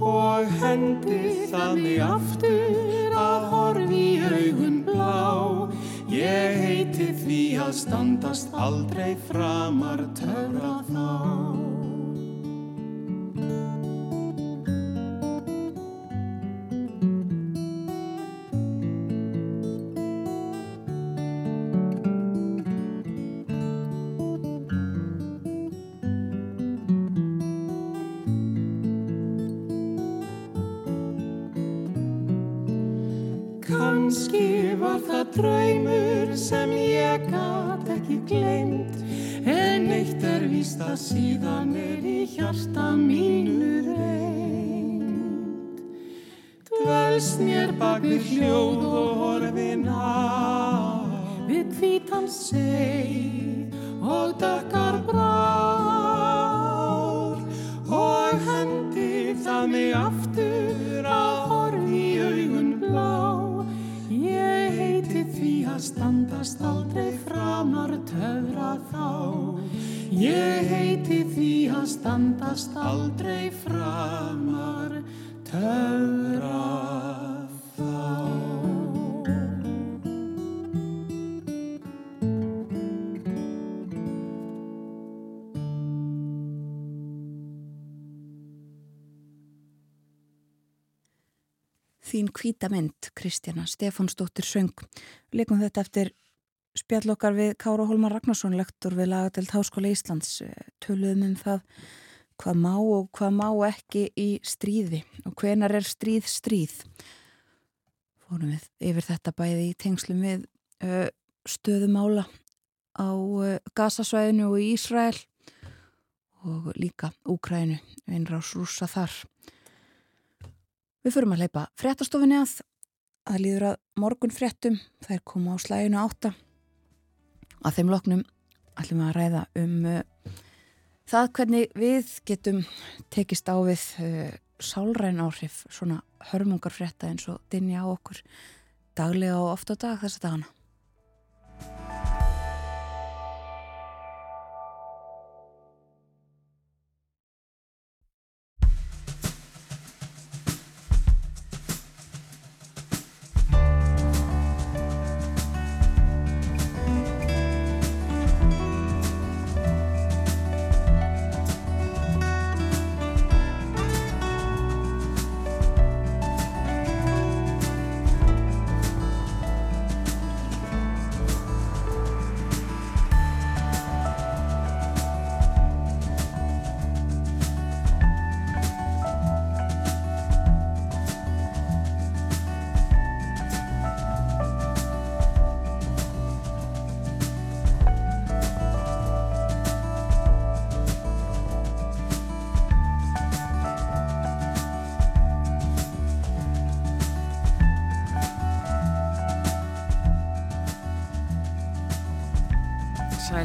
Og hendi það mig aftur að horfi í augun blá. Ég heiti því að standast aldrei framar töfra þá Þín hvítamynd, Kristjana Stefánsdóttir söng. Leikum þetta eftir spjallokkar við Kára Holmar Ragnarsson, lektor við Lagadelt Háskóla Íslands. Töluðum um það hvað má og hvað má ekki í stríði og hvenar er stríð stríð. Fórum við yfir þetta bæði í tengslum við uh, stöðumála á uh, Gazasvæðinu og Ísrael og líka Úkrænu, einrás rúsa þar. Við förum að leipa fréttastofinni að. Að líður að morgun fréttum þær koma á slæginu átta. Að þeim loknum ætlum við að ræða um uh, það hvernig við getum tekist á við uh, sálræn áhrif svona hörmungar frétta eins og dinja á okkur daglega og ofta dag þess að dagana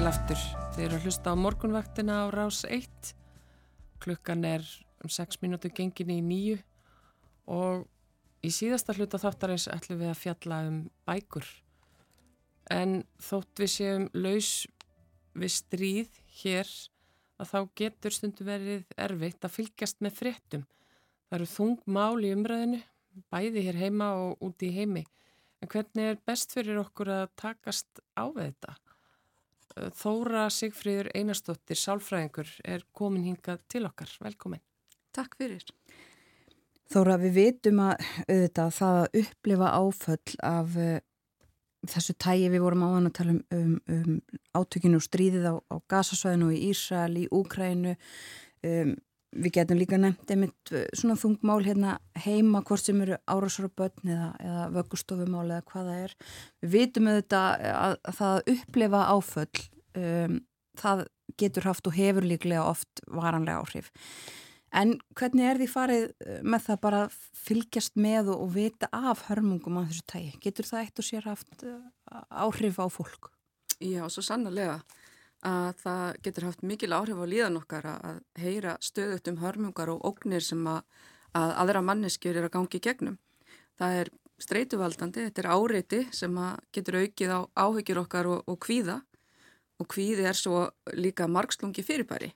Sæl aftur. Þið eru að hlusta á morgunvaktina á rás 1. Klukkan er um 6 mínútu gengin í nýju og í síðasta hluta þáttarins ætlum við að fjalla um bækur. En þótt við séum laus við stríð hér að þá getur stundu verið erfitt að fylgjast með fréttum. Það eru þung mál í umræðinu, bæði hér heima og úti í heimi. En hvernig er best fyrir okkur að takast á þetta? Þóra Sigfríður Einarstóttir, sálfræðingur, er komin hingað til okkar. Velkomin. Takk fyrir. Þóra, við vitum að auðvitað það að upplifa áföll af uh, þessu tægi við vorum áðan að tala um, um, um átökinu og stríðið á, á Gazasvæðinu og í Ísrael, í Úkrænu. Um, við getum líka nefnt einmitt uh, svona þungmál hérna heima hvort sem eru árásara börn eða, eða vöggustofumál eða hvað það er. Við vitum auðvitað að, að það að upplifa áföll um, það getur haft og hefur líklega oft varanlega áhrif. En hvernig er því farið uh, með það bara fylgjast með og, og vita af hörmungum á þessu tægi getur það eitt og sér haft áhrif á fólk? Já, svo sannlega að það getur haft mikil áhrif á líðan okkar að heyra stöðut um hörmungar og ógnir sem að, að aðra manneskjur er að gangi gegnum. Það er streytuvaldandi, þetta er áreiti sem getur aukið á áhyggjur okkar og, og kvíða og kvíði er svo líka margslungi fyrirbæri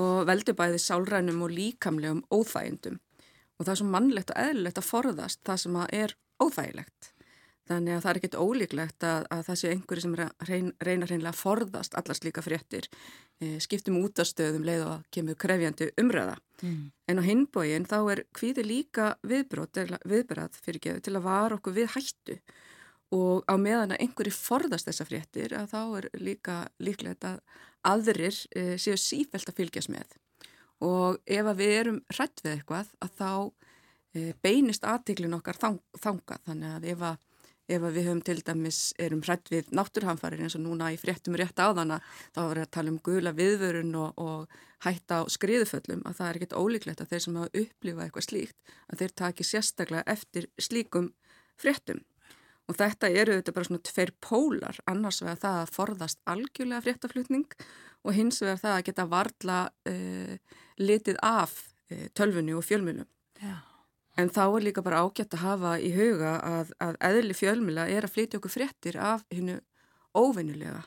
og veldur bæði sálrænum og líkamlegum óþægindum og það er svo mannlegt og eðlilegt að forðast það sem er óþægilegt. Þannig að það er ekkit ólíklegt að, að það sé einhverju sem reyn, reynar reynlega að forðast allar slíka fréttir, e, skiptum út af stöðum leið og kemur krefjandi umræða. Mm. En á hinbógin þá er hvíði líka geðu til að vara okkur við hættu og á meðan að einhverju forðast þessa fréttir að þá er líka líklegt að aðrir e, séu sífælt að fylgjast með. Og ef að við erum hrætt við eitthvað að þá e, beinist aðtiklin okkar þang, þangað þannig að ef að ef við höfum til dæmis erum hrætt við náttúrhanfarir eins og núna í fréttum rétt áðana þá það að tala um gula viðvörun og, og hætta á skriðuföllum að það er ekkit ólíklegt að þeir sem hafa upplifað eitthvað slíkt að þeir taki sérstaklega eftir slíkum fréttum. Og þetta eru þetta bara svona tveir pólar annars vegar það að forðast algjörlega fréttaflutning og hins vegar það að geta varla uh, litið af uh, tölfunni og fjölmjölum Já En þá er líka bara ágætt að hafa í huga að, að eðli fjölmila er að flytja okkur fréttir af hennu óvinnulega.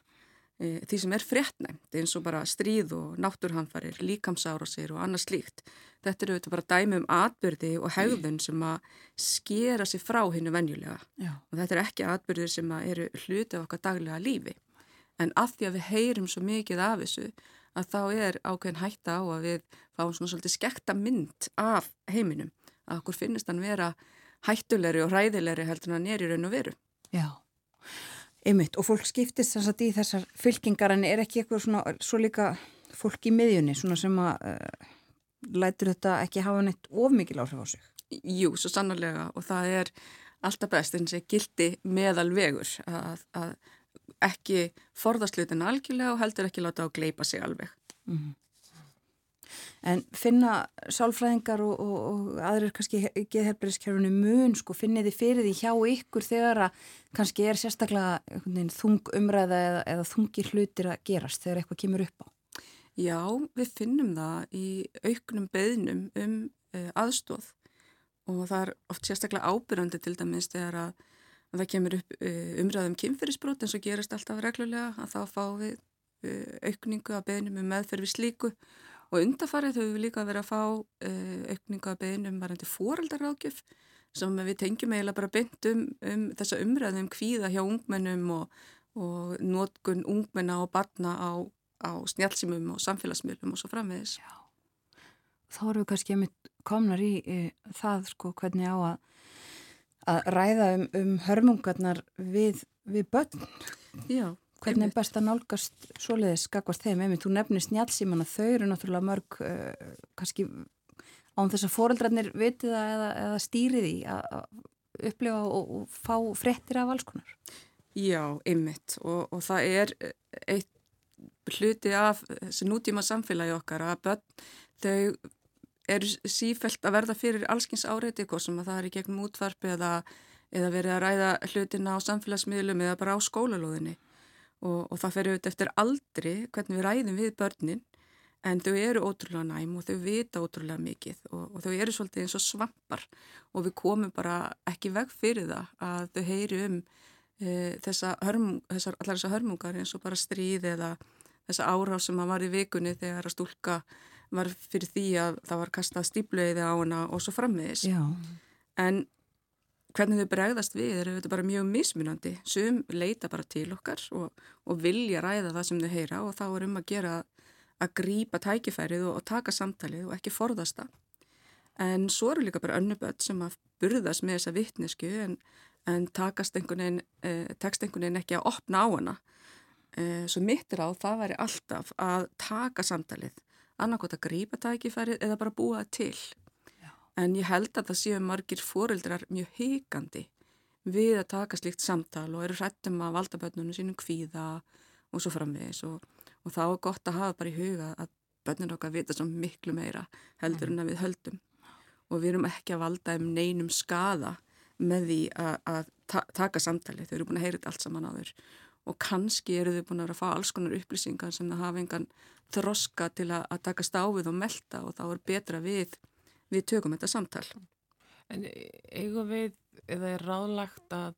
E, því sem er fréttnæmt eins og bara stríð og náttúrhanfarir, líkamsárasir og annað slíkt. Þetta eru auðvitað bara dæmi um atbyrði og hegðun sem að skera sig frá hennu venjulega. Já. Og þetta er ekki atbyrðir sem eru hluti af okkar daglega lífi. En að því að við heyrum svo mikið af þessu að þá er ákveðin hætta á að við fáum svona svolítið skekta mynd af heiminum að okkur finnist hann vera hættulegri og hræðilegri heldur en hann er í raun og veru. Já, ymmit og fólk skiptist þess að í þessar fylkingar en er ekki eitthvað svona, svo líka fólk í miðjunni svona sem að uh, lætur þetta ekki hafa neitt ofmikið áhrif á sig? Jú, svo sannarlega og það er alltaf best eins og gildi meðal vegur að, að ekki forðastlutin algjörlega og heldur ekki láta á að gleipa sig alveg. Mm -hmm. En finna sálfræðingar og, og, og aðrir kannski geðherberðiskerfunu mun, sko, finnið þið fyrir því hjá ykkur þegar að kannski er sérstaklega þung umræða eða, eða þungir hlutir að gerast þegar eitthvað kemur upp á? Já, við finnum það í auknum beðnum um uh, aðstóð og það er oft sérstaklega ábyrjandi til dæmis þegar að, að það kemur upp uh, umræðum kynferðisbrót eins og gerast alltaf reglulega að þá fá við uh, aukningu að beðnum um meðferð við slíku og undarfarið höfum við líka verið að fá uh, aukninga að beðnum varandi fóreldarákjöf sem við tengjum eiginlega bara beint um, um þessa umræðum um kvíða hjá ungmennum og, og nótgun ungmenna og barna á, á snjálfsýmum og samfélagsmiðlum og svo framvegis. Já. Þá erum við kannski einmitt komnar í e, það sko hvernig á að, að ræða um, um hörmungarnar við, við börn. Já. Hvernig er best að nálgast svoleiðis skakvast þeim? Emi, þú nefnir snjálfsíman að þau eru náttúrulega mörg uh, kannski án þess að foreldrarnir vitiða eða, eða stýriði að upplifa og, og fá frettir af alls konar. Já, ymmit og, og það er eitt hluti af þessi nútíma samfélagi okkar að börn þau eru sífælt að verða fyrir allskins áreiti eitthvað sem að það er í gegnum útvarpi eða, eða verið að ræða hlutina á samfélagsmiðlum eða bara á skólalóðinni og, og það fer auðvitað eftir aldri hvernig við ræðum við börnin en þau eru ótrúlega næm og þau vita ótrúlega mikið og, og þau eru svolítið eins og svampar og við komum bara ekki veg fyrir það að þau heyri um e, þessa hörmung, þessar, allar þessar hörmungar eins og bara stríð eða þessa áráð sem að var í vikunni þegar að stúlka var fyrir því að það var kastað stíplueiði á hana og svo frammiðis. Já. En hvernig þau bregðast við eru þetta bara mjög mismunandi. Sum leita bara til okkar og, og vilja ræða það sem þau heyra og þá er um að gera að grípa tækifærið og, og taka samtalið og ekki forðast það. En svo eru líka bara önnuböld sem að burðast með þessa vittnesku en, en takast einhvern veginn, eh, tekst einhvern veginn ekki að opna á hana. Eh, svo mittir á það væri alltaf að taka samtalið, annarkot að grípa tækifærið eða bara búa til. En ég held að það séu margir fóreldrar mjög higandi við að taka slíkt samtal og eru hrættum að valda börnunum sínum kvíða og svo framvegis. Og og þá er gott að hafa bara í huga að börnir okkar vita svo miklu meira heldur en að við höldum. Og við erum ekki að valda um neinum skada með því að, að ta taka samtali, þau eru búin að heyra þetta allt saman áður. Og kannski eru þau búin að fá alls konar upplýsingar sem það hafa engan þroska til að, að taka stáfið og melda og þá er betra við við tökum þetta samtal. En eigum við, eða er ráðlagt að,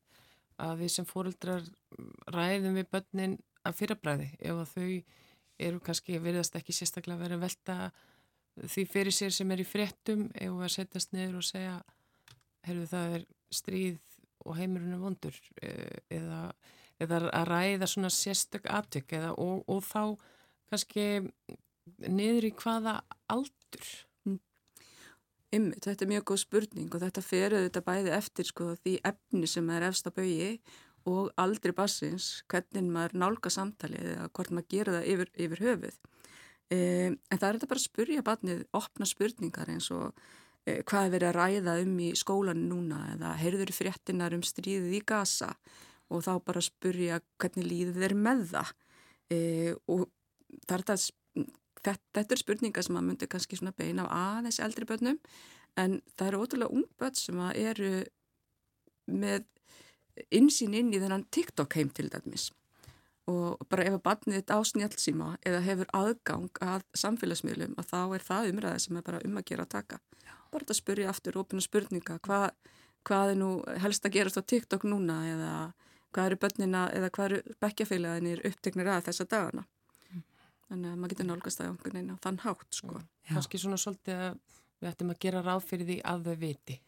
að við sem fóröldrar ræðum við börnin að fyrrabræði? Ef að þau eru kannski veriðast ekki sérstaklega að velta því fyrir sér sem er í fréttum ef að setjast niður og segja herru það er stríð og heimurinn er vondur. E, eða, eða að ræða svona sérstök aðtök eða og, og þá kannski niður í hvaða aldur Ymmi, þetta er mjög góð spurning og þetta feruð þetta bæði eftir sko því efni sem er efst að bauði og aldri bassins, hvernig maður nálga samtalið eða hvort maður gera það yfir, yfir höfuð. E, en það er þetta bara að spurja barnið, opna spurningar eins og e, hvað er verið að ræða um í skólan núna eða heyrður fréttinar um stríðið í gasa og þá bara að spurja hvernig líðið er með það. E, og það er þetta, þetta, þetta er spurningar sem maður myndir kannski svona beina af aðeins eldri börnum en það eru ótrúlega ung börn sem eru með insýn inn í þennan TikTok heim til dæmis og bara ef að barnið þetta á snjálfsíma eða hefur aðgang að samfélagsmiðlum að þá er það umræði sem er bara um að gera að taka. Já. Bara þetta spyrja aftur ópina spurninga, hvað, hvað er nú helst að gerast á TikTok núna eða hvað eru börnina eða hvað eru bekkjafélaginir upptegnir að þessa dagana. Mm. Þannig að maður getur nálgast það á einhvern veginn á þann hátt sko. Kanski svona svolítið að við ættum að gera ráð fyrir því að þau viti.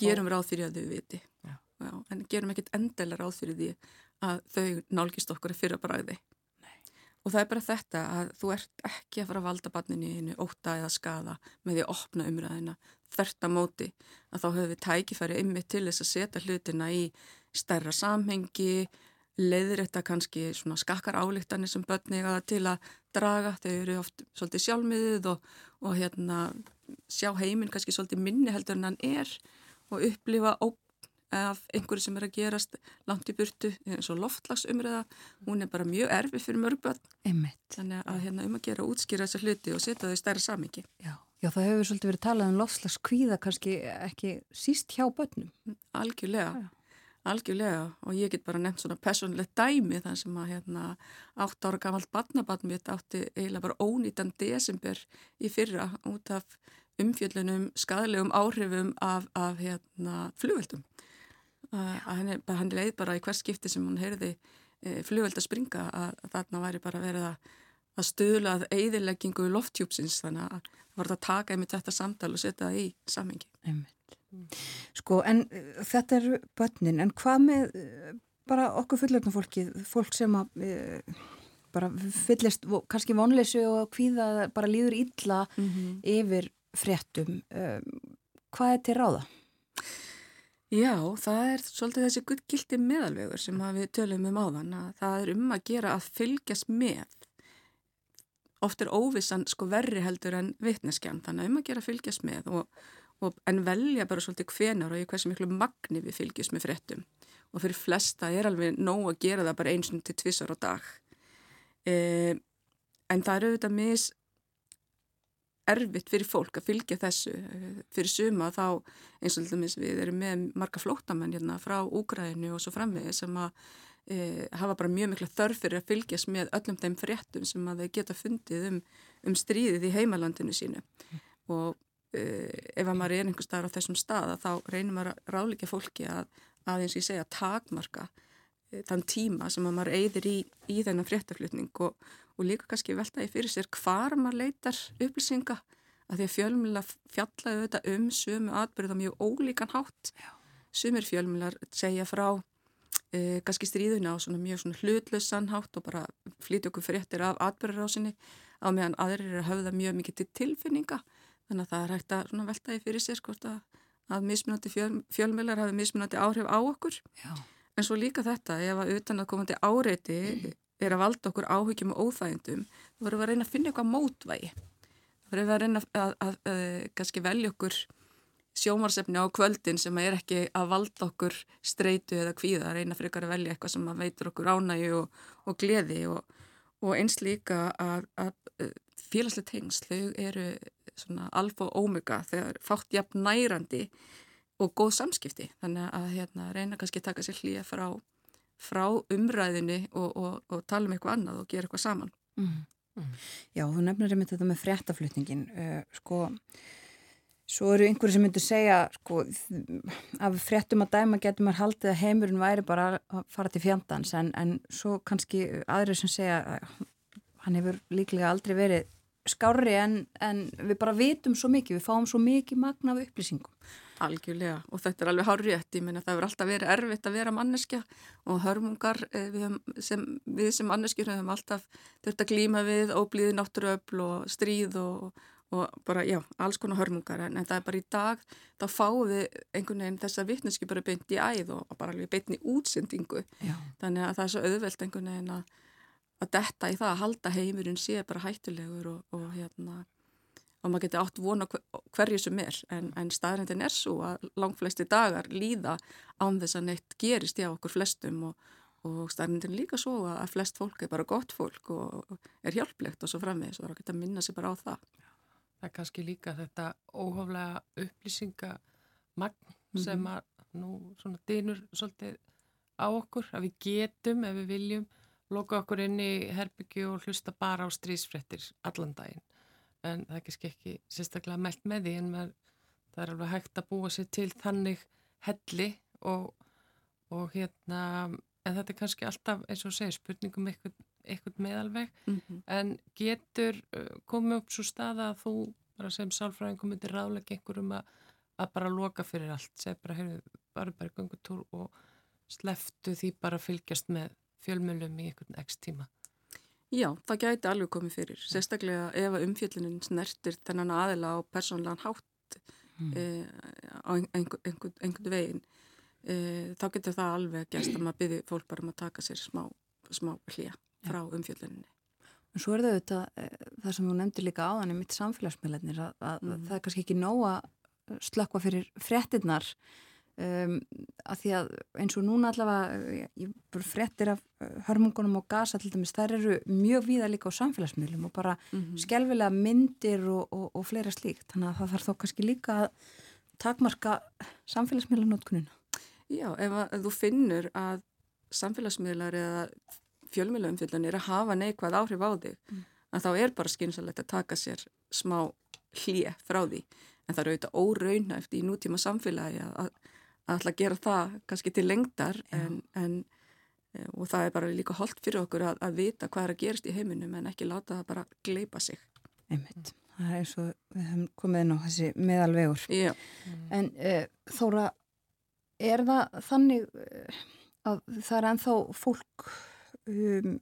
Gerum ráð fyrir að þau viti. Já. Já, en gerum ekkert endilega ráð fyrir því að þau nálgist okkur að fyrra bræði. Nei. Og það er bara þetta að þú ert ekki að fara að valda barninu í hennu óta eða skada með því að opna umræðina þert að móti að þá höfum við tækifæri ymmið til þess að setja hlutina í stærra samhengi, leiðir þetta kannski svona skakkar álíktanir sem börni eða til að draga, þau eru oft svolítið sjálfmiðið og, og hérna sjá heiminn kannski svolítið minni heldur en hann er og upplifa af einhverju sem er að gerast langt í burtu eins og loftlagsumræða hún er bara mjög erfi fyrir mörgböld þannig að hérna um að gera útskýra þessa hluti og setja þau í stærra samingi Já, Já það hefur svolítið verið talað um loftslagskvíða kannski ekki síst hjá börnum. Algjörlega. Já. Algjörlega og ég get bara nefnt svona personlegt dæmi þann sem að hérna 8 ára gamalt badnabatn mitt átti eiginlega bara ónýtan desember í fyrra út af umfjöldunum skadalegum áhrifum af, af hérna flugveldum. Að henni, henni leið bara í hvers skipti sem hún heyrði e, flugveld að springa að, að þarna væri bara verið að, að stöðlað eðileggingu lofttjúpsins þannig að það var að taka einmitt þetta samtal og setja það í samengi. Sko en uh, þetta er börnin en hvað með uh, bara okkur fullöfnum fólki, fólk sem að uh, bara fyllist kannski vonleysu og hvíða bara líður illa mm -hmm. yfir fréttum, hvað er til ráða? Já, það er svolítið þessi gullgildi meðalvegur sem við tölum um áðan að það er um að gera að fylgjast með. Oft er óvissan sko verri heldur en vitneskjan, þannig að um að gera að fylgjast með og, en velja bara svolítið hvenar og í hversu miklu magni við fylgjast með fréttum. Og fyrir flesta er alveg nóg að gera það bara eins og til tvissar á dag. E, en það eru auðvitað mis erfitt fyrir fólk að fylgja þessu fyrir suma þá eins og við erum með marga flótamenn hérna frá Úgrænu og svo framvegi sem að e, hafa bara mjög mikla þörf fyrir að fylgjast með öllum þeim fréttum sem að þau geta fundið um, um stríðið í heimalandinu sínu mm. og e, ef að maður er einhver staðar á þessum stað þá reynir maður að ráleika fólki að aðeins ég segja takmarka e, þann tíma sem að maður eigðir í, í þennan fréttaflutning og, og líka kannski veltaði fyrir sér hvar maður leitar upplýsinga að því að fjölmjöla fjallaðu þetta um sömu atbyrða mjög ólíkan hátt. Sumir fjölmjölar segja frá e, kannski stríðuna á svona mjög svona hlutlössan hátt og bara flytja okkur fréttir af atbyrðarásinni á meðan aðrir er að höfða mjög mikið til tilfinninga þannig að það er hægt að velta í fyrir sér skort að, að mismunandi fjöl, fjölmjölar hafi mismunandi áhrif á okkur Já. en svo líka þetta ef að utan að komandi áreiti mm. er að valda okkur áhyggjum og óþægindum þá verðum við að reyna að finna eitthvað mótvægi þá verðum við að reyna að, að, að kannski velja okkur sjómarsefni á kvöldin sem er ekki að valda okkur streitu eða kvíða, reyna fyrir að velja eitthvað sem veitur okkur ánægi og, og gleði og, og eins líka að, að félagslega tengsl eru alfa og ómega þegar fátt jafn nærandi og góð samskipti þannig að hérna, reyna kannski að taka sér hlýja frá, frá umræðinu og, og tala um eitthvað annað og gera eitthvað saman mm. Mm. Já, þú nefnir einmitt þetta með fréttaflutningin uh, sko Svo eru einhverju sem myndur segja, sko, af fréttum að dæma getur maður haldið að heimurinn væri bara að fara til fjandans en, en svo kannski aðrið sem segja að hann hefur líklega aldrei verið skári en, en við bara vitum svo mikið, við fáum svo mikið magna af upplýsingum. Algjörlega og þetta er alveg hárið rétt, ég menna það hefur alltaf verið erfitt að vera manneskja og hörmungar eh, við, sem, við sem manneskjur hefum alltaf þurft að glýma við óblíði náttúruöfl og stríð og og bara, já, alls konar hörmungar en, en það er bara í dag, þá fáum við einhvern veginn þessa vittneski bara beint í æð og, og bara alveg beint í útsendingu já. þannig að það er svo auðvelt einhvern veginn að, að detta í það að halda heimurinn sé bara hættulegur og, og hérna og maður getur átt vona hverju sem er en, en staðrindin er svo að langflesti dagar líða án þess að neitt gerist hjá okkur flestum og, og staðrindin líka svo að flest fólk er bara gott fólk og er hjálplegt og svo framvegis og það er geta að minna sig bara á það það er kannski líka þetta óhaflega upplýsingamagn mm -hmm. sem að nú svona dynur svolítið á okkur að við getum ef við viljum loka okkur inn í herbyggju og hlusta bara á strísfrettir allan daginn. En það er kannski ekki sérstaklega meld með því en maður, það er alveg hægt að búa sér til þannig helli og, og hérna en þetta er kannski alltaf eins og segir spurningum eitthvað eitthvað meðalveg. Mm -hmm. en getur uh, komið upp svo staða að þú bara sem sálfræðingum myndir ráðlega einhverjum að, að bara loka fyrir allt, segja bara, heyrðu, bara bara gangutúr og sleftu því bara fylgjast með fjölmjölum í einhvern ekst tíma. Já, það gæti alveg komið fyrir, sérstaklega ef umfjöldinin snertir þennan aðila á persónlegan hátt mm. e, á einhvern einhver, einhver veginn e, þá getur það alveg að gæsta að byrja fólk bara um að taka sér smá, smá hlýja frá umfjölduninni. En svo er það auðvitað eh, það sem þú nefndir líka áðan í mitt samfélagsmiðlarnir að, að mm. það er kannski ekki nóga slökkva fyrir frettinnar um, að því að eins og núna allavega, ég bara frettir af eh, hörmungunum og gasa til dæmis, þær eru mjög víða líka á samfélagsmiðlum og bara mm -hmm. skelvilega myndir og, og, og fleira slíkt, þannig að það þarf þó kannski líka að takmarka samfélagsmiðlanótkununa. Já, ef, að, ef þú finnur að samfélagsmiðlar eða fjölmjölaumfyllanir að hafa neikvæð áhrif á þig mm. að þá er bara skynsalegt að taka sér smá hlið frá því en það eru auðvitað óraunæft í nútíma samfélagi að, að, að alltaf gera það kannski til lengdar en, en, eh, og það er bara líka holdt fyrir okkur að, að vita hvað er að gerast í heiminum en ekki láta það bara gleipa sig. Einmitt, það er eins og við hefum komið inn á þessi meðalvegur. Já. en uh, Þóra er það þannig uh, að það er enþá fólk um,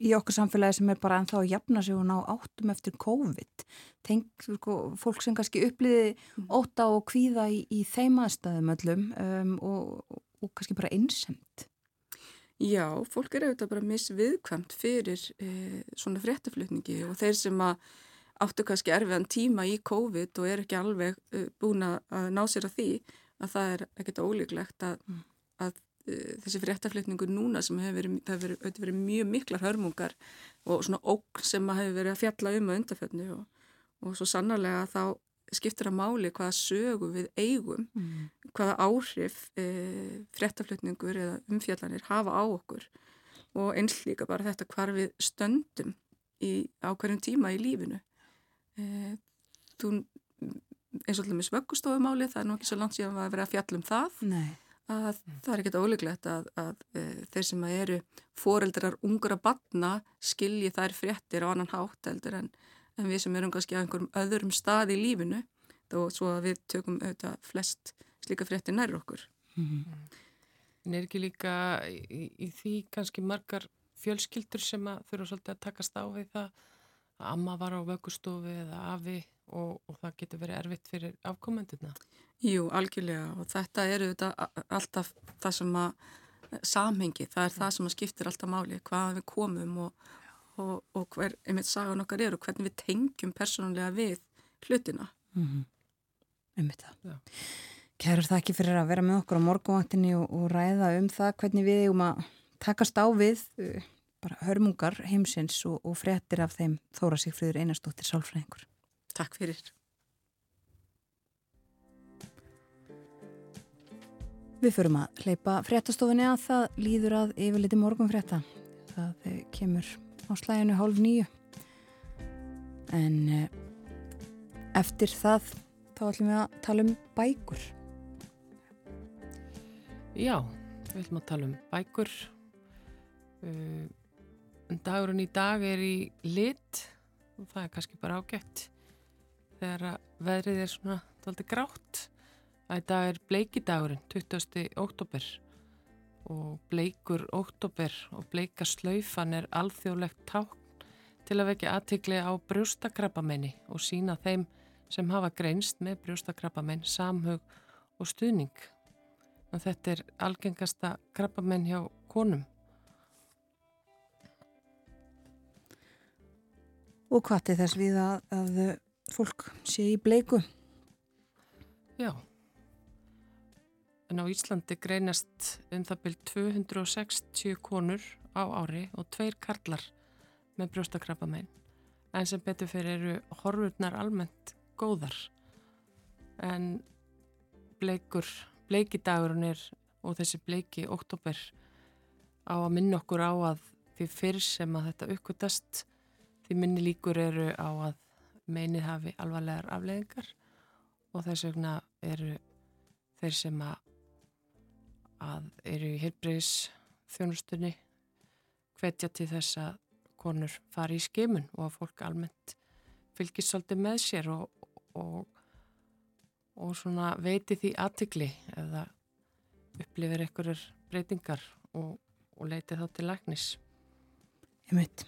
í okkur samfélagi sem er bara ennþá að jafna sig og ná áttum eftir COVID Tenk, sko, fólk sem kannski uppliði mm. óta og kvíða í, í þeim aðstæðum öllum um, og, og kannski bara einsemt Já, fólk er auðvitað bara misviðkvæmt fyrir eh, svona fréttaflutningi og þeir sem að áttu kannski erfiðan tíma í COVID og er ekki alveg uh, búin að ná sér að því að það er ekkert ólíklegt að, mm. að þessi fréttaflutningu núna sem hefur verið, það hefur verið, verið mjög miklar hörmungar og svona ógn sem hefur verið að fjalla um að undarfjörnu og, og svo sannarlega þá skiptir að máli hvaða sögu við eigum, mm. hvaða áhrif e, fréttaflutningur eða umfjallanir hafa á okkur og eins líka bara þetta hvar við stöndum í, á hverjum tíma í lífinu. E, þú, eins og alltaf með svöggustofumáli, það er nú ekki svo langt síðan að vera að fjallum það. Nei að það er ekkert óleiklegt að, að, að e, þeir sem eru foreldrar ungra batna skilji þær fréttir á annan hátt heldur en, en við sem erum kannski á einhverjum öðrum stað í lífinu þó svo að við tökum auðvitað flest slíka fréttir nær okkur. Mm -hmm. En er ekki líka í, í því kannski margar fjölskyldur sem að þurfa svolítið að takast á við það að amma var á vöggustofi eða afi og, og það getur verið erfitt fyrir afkomenduna? Jú, algjörlega og þetta eru þetta alltaf það sem að samhengi, það er það sem að skiptir alltaf máli, hvaðan við komum og, og, og hver, einmitt sagan okkar er og hvernig við tengjum persónulega við hlutina. Mm -hmm. Einmitt það. Kærur það ekki fyrir að vera með okkur á morgunvaktinni og, og ræða um það hvernig við eigum að takast á við uh, bara hörmungar heimsins og fréttir af þeim Þóra Sigfríður Einarstóttir Sálfræðingur. Takk fyrir. Við förum að hleypa fréttastofunni að það líður að yfirleiti morgun frétta. Það eh, kemur á slæginu hálf nýju. En eh, eftir það þá ætlum við að tala um bækur. Já, við ætlum að tala um bækur. Uh, dagurinn í dag er í lit og það er kannski bara ágætt þegar veðrið er svona doldið grátt að þetta er bleikidagurinn 20. óttúber og bleikur óttúber og bleika slaufan er alþjóðlegt tákn til að vekja aðtikli á brjóstakrappamenni og sína þeim sem hafa greinst með brjóstakrappamenn samhug og stuðning. Og þetta er algengasta krappamenn hjá konum. Og hvað er þess við að, að fólk sé í bleiku? Já. En á Íslandi greinast um það byrj 260 konur á ári og tveir karlar með brjóstakrappamein. En sem betur fyrir eru horfurnar almennt góðar. En bleikur, bleikidagurinn er og þessi bleiki oktober á að minna okkur á að því fyrr sem að þetta uppkvötast því minni líkur eru á að meinið hafi alvarlegar afleðingar og þess vegna eru þeir sem að að eru í heilbreyðis þjónustunni hvetja til þess að konur fari í skimun og að fólk almennt fylgir svolítið með sér og, og, og svona veiti því aðtikli eða upplifir einhverjar breytingar og, og leiti þá til læknis. Ég veit,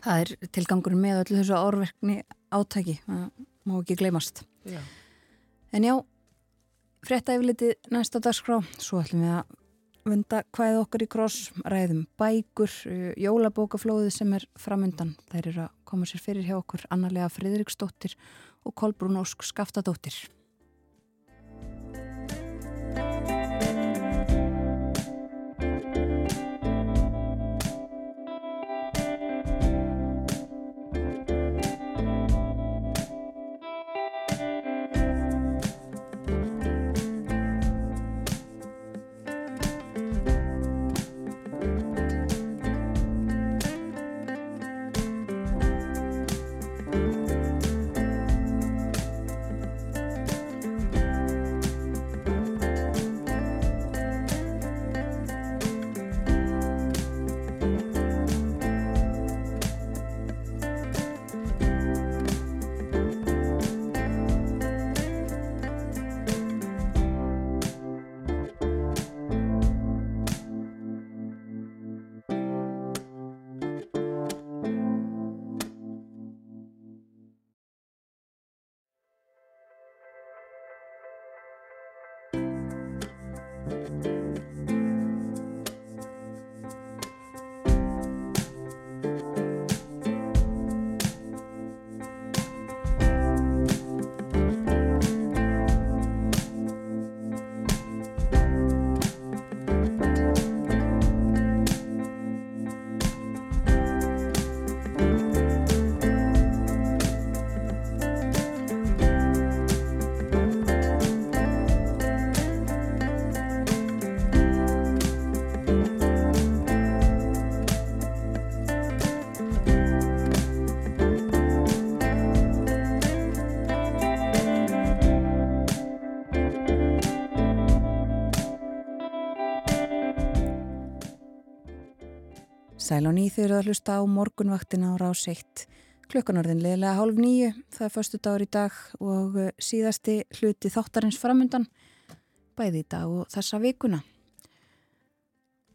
það er tilgangur með öllu þessu árverkni átæki, það má ekki gleymast. Já. En já, frétta yfirliti næsta dagskrá svo ætlum við að vunda hvaðið okkar í kross, ræðum bækur jólabókaflóðið sem er framundan, þær eru að koma sér fyrir hjá okkur Annalega Fridriksdóttir og Kolbrún Ósk Skaftadóttir Sæl og nýð þau eru að hlusta á morgunvaktina á rás 1. Klukkanorðin leðilega hálf nýju, það er förstu dagur í dag og eh, síðasti hluti þáttarins framundan, bæði í dag og þessa vikuna.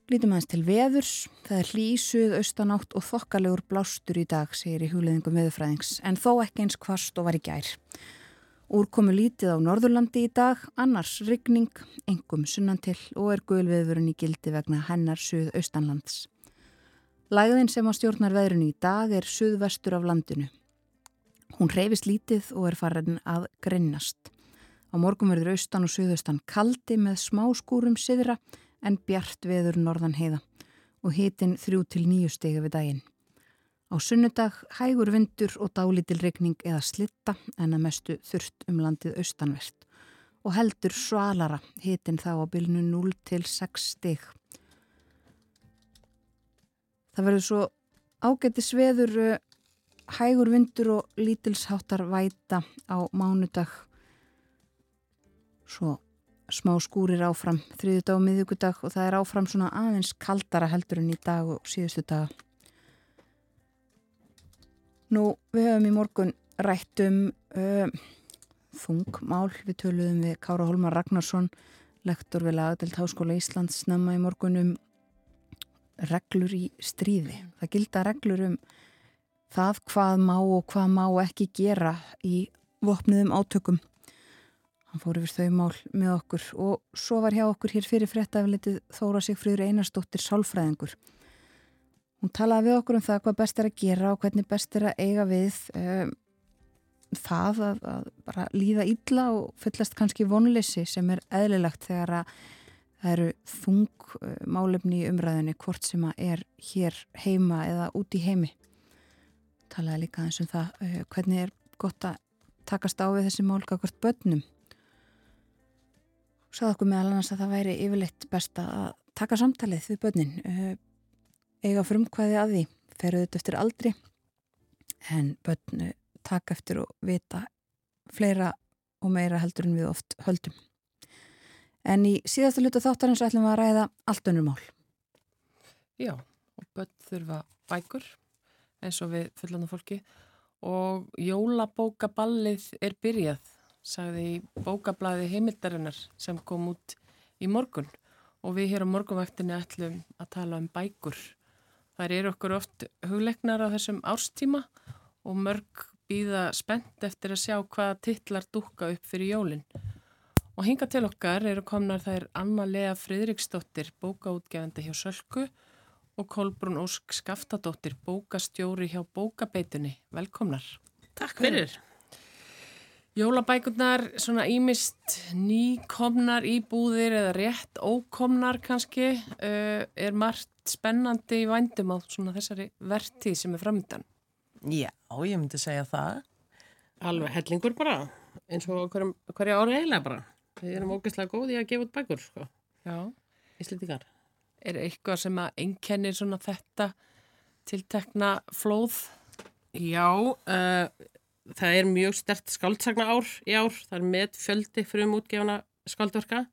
Lítum aðeins til veðurs, það er hlýsuð, austanátt og þokkalegur blástur í dag, segir í hugleðingum veðurfræðings, en þó ekki eins kvast og var í gær. Úrkomu lítið á Norðurlandi í dag, annars rigning, engum sunnan til og er gulveðurinn í gildi vegna hennar suð austanlands. Læðin sem á stjórnar veðrunu í dag er suðvestur af landinu. Hún reyfist lítið og er farin að grinnast. Á morgum verður austan og suðaustan kaldi með smá skúrum siðra en bjart veður norðan heiða og hitin þrjú til nýju stegi við daginn. Á sunnudag hægur vindur og dálítil regning eða slitta en að mestu þurft um landið austanvert og heldur svalara hitin þá á bylnu 0 til 6 steg. Það verður svo ágætti sveður uh, hægur vindur og lítilsháttar væta á mánudag. Svo smá skúrir áfram þriðu dag og miðugudag og það er áfram svona aðeins kaldara heldur en í dag og síðustu daga. Nú, við höfum í morgun rætt um uh, þungmál. Við töluðum við Kára Holmar Ragnarsson, lektor við lagadelt Háskóla Íslands, snemma í morgun um reglur í stríði. Það gilda reglur um það hvað má og hvað má ekki gera í vopniðum átökum. Hann fór yfir þau mál með okkur og svo var hjá okkur hér fyrir fréttaflitið Þóra Sigfrýður Einarstóttir Sálfræðingur. Hún talaði við okkur um það hvað best er að gera og hvernig best er að eiga við um, það að, að bara líða illa og fyllast kannski vonleysi sem er eðlilegt þegar að það eru þung uh, í umræðinni hvort sem að er hér heima eða út í heimi. Talaði líka eins um það uh, hvernig er gott að takast á við þessi málka hvort börnum. Sáðu okkur meðal annars að það væri yfirleitt best að taka samtalið við börnin. Uh, eiga frumkvæði að því, feruðu þetta eftir aldri en börn taka eftir og vita fleira og meira heldur en við oft höldum. En í síðasta hlutu þáttarins ætlum við að ræða allt önnur mál. Já, og börn þurfa bækur eins og við fullanda fólki og jólabókaballið er byrjað, sagði í bókablaði heimildarinnar sem kom út í morgun og við hér á morgunvaktinni ætlum að tala um bækur. Það eru okkur oft hugleiknar á þessum árstíma og mörg býða spennt eftir að sjá hvaða titlar dúka upp fyrir jólinn. Og hinga til okkar eru komnar þær Anna Lea Fridriksdóttir, bókaútgefandi hjá Sölku og Kolbrún Ósk Skaftadóttir, bókastjóri hjá Bókabeitunni. Velkomnar. Takk fyrir. Jólabækurnar svona ímist nýkomnar í búðir eða rétt ókomnar kannski uh, er margt spennandi í vændum á svona þessari vertíð sem er framöndan. Já, ég myndi segja það. Alveg hellingur bara, eins og hverjum, hverja ári eiginlega bara. Við erum ógeðslega góði að gefa út bækur, sko. Íslendingar. Er eitthvað sem að einkennir svona þetta tiltekna flóð? Já, uh, það er mjög stert skáldsagna ár í ár. Það er með fjöldi frum útgefana skáldverka.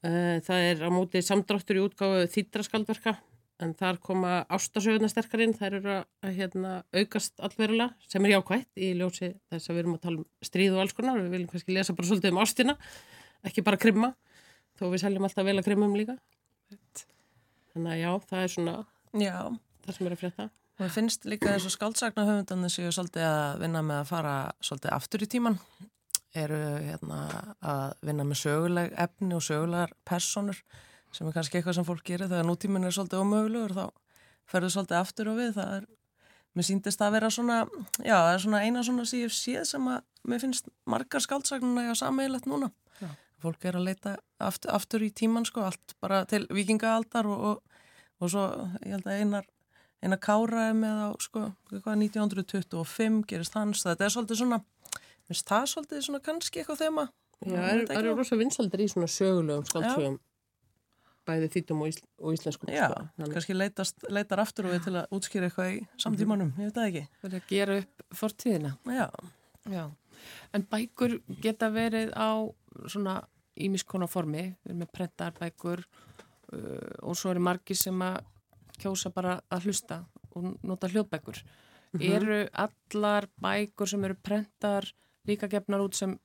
Uh, það er á móti samdráttur í útgáfu þýttra skáldverka en þar koma ástasöguna sterkarinn, þær eru að hérna, aukast allverulega sem er jákvægt í ljósi þess að við erum að tala um stríð og alls konar, við viljum kannski lesa bara svolítið um ástina, ekki bara krimma, þó við seljum alltaf vel að krimmum líka. Þannig að já, það er svona já. það sem er að frétta. Mér finnst líka eins og skáldsagna höfundan svolítið að vinna með að fara svolítið aftur í tíman, eru hérna, að vinna með söguleg efni og sögulegar personur sem er kannski eitthvað sem fólk gerir þegar nútíminn er svolítið ómögulegur þá ferður svolítið aftur og við það er, mér síndist að vera svona já, það er svona eina svona síðan síð sem að mér finnst margar skaldsagnuna eða sameigilegt núna. Fólk er að leita aftur, aftur í tíman sko, allt bara til vikingaaldar og, og, og svo ég held að einar einar káraði með á sko, 1925 gerist hans, þetta er svolítið svona minnst það svolítið svona kannski eitthvað þema. Já, það eru rosa vinsaldir í svona sögulegum skaldsögum bæði þýttum og, ísl og íslenskum Já, sko. kannski leitast, leitar aftur og við til að útskýra eitthvað í samtímanum, ég veit það ekki. Það er að gera upp fortíðina. Já. Já. En bækur geta verið á svona ímiskona formi, við erum með prentar bækur uh, og svo eru margi sem að kjósa bara að hlusta og nota hljóðbækur. Mhm. Eru allar bækur sem eru prentar líka gefnar út sem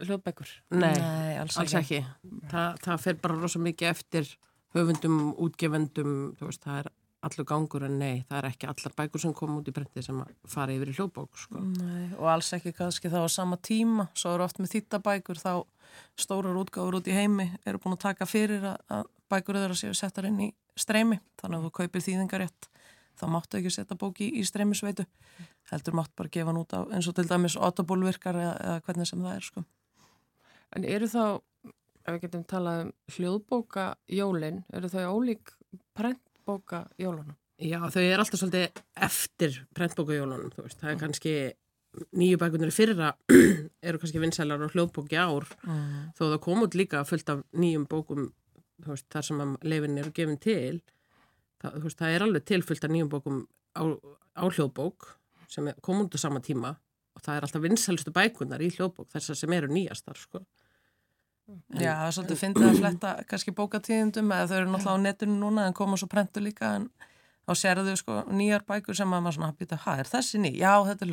hljóðbækur? Nei, Nei, alls alls ekki. Þa, það fer bara rosa mikið eftir höfundum, útgefendum, þú veist, það er allur gangur en nei, það er ekki allar bækur sem kom út í brendi sem að fara yfir í hljóðbók, sko. Nei, og alls ekki kannski þá á sama tíma svo eru oft með þýttabækur þá stórar útgáfur út í heimi eru búin að taka fyrir að, að bækur þeirra séu settar inn í streymi þannig að þú kaupir þýðingarétt þá máttu ekki setja bóki í, í streymisveitu heldur mátt bara gefa hann út á eins og til dæmis otobólvirkar eða, eða hvernig sem það er sko. En eru þá, ef við getum talað um hljóðbóka jólin, eru þau ólík prentbóka jólunum? Já, þau er alltaf svolítið eftir prentbókajólunum, þú veist, það er kannski nýju bækunar fyrra eru kannski vinsælar og hljóðbóki ár Mm. þó það kom út líka fullt af nýjum bókum veist, þar sem að leifin eru gefin til það, veist, það er alveg til fullt af nýjum bókum á, á hljóðbók sem kom út á sama tíma og það er alltaf vinsælustu bækunar í hljóðbók þessar sem eru nýjastar sko. Já, það er svolítið fyndið að fletta kannski bókatíðindum eða þau eru náttúrulega á netinu núna en koma svo prentu líka en þá sérðu sko nýjar bækur sem að maður svona býta, hæ, er þessi ný? Já, þetta er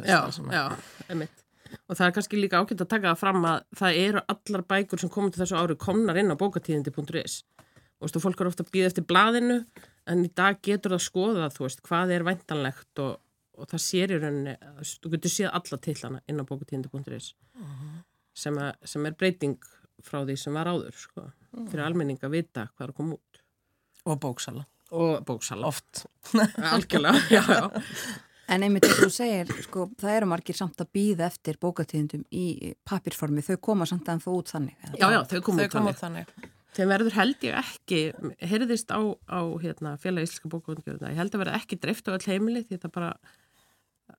veist Já, að- já, einmitt. Og það er kannski líka ágætt að taka það fram að það eru allar bækur sem komið til þessu ári komnar inn á bókatíðindi.is og þú veist, fólk eru ofta að býða eftir blaðinu en í dag getur það skoða þú veist, hvað er væntanlegt og, og það sér í rauninni, þú getur séð alla titlana inn á bókatíðindi.is sem, að- sem er breyting frá því sem var áður sko, fyrir almenning að vita hvað er að koma út. Og bóksala. Og bóksala. Oft. Algjörlega, já, já. En einmitt og þú segir, sko, það eru margir samt að býða eftir bókatíðendum í papirformi, þau koma samt að þó út þannig. Já, já, þau koma út út þannig. Þeim verður held ég ekki, heyrðist á, á hérna, félag íslenska bókvöndgjörna, ég held að verða ekki dreift á all heimili því það bara,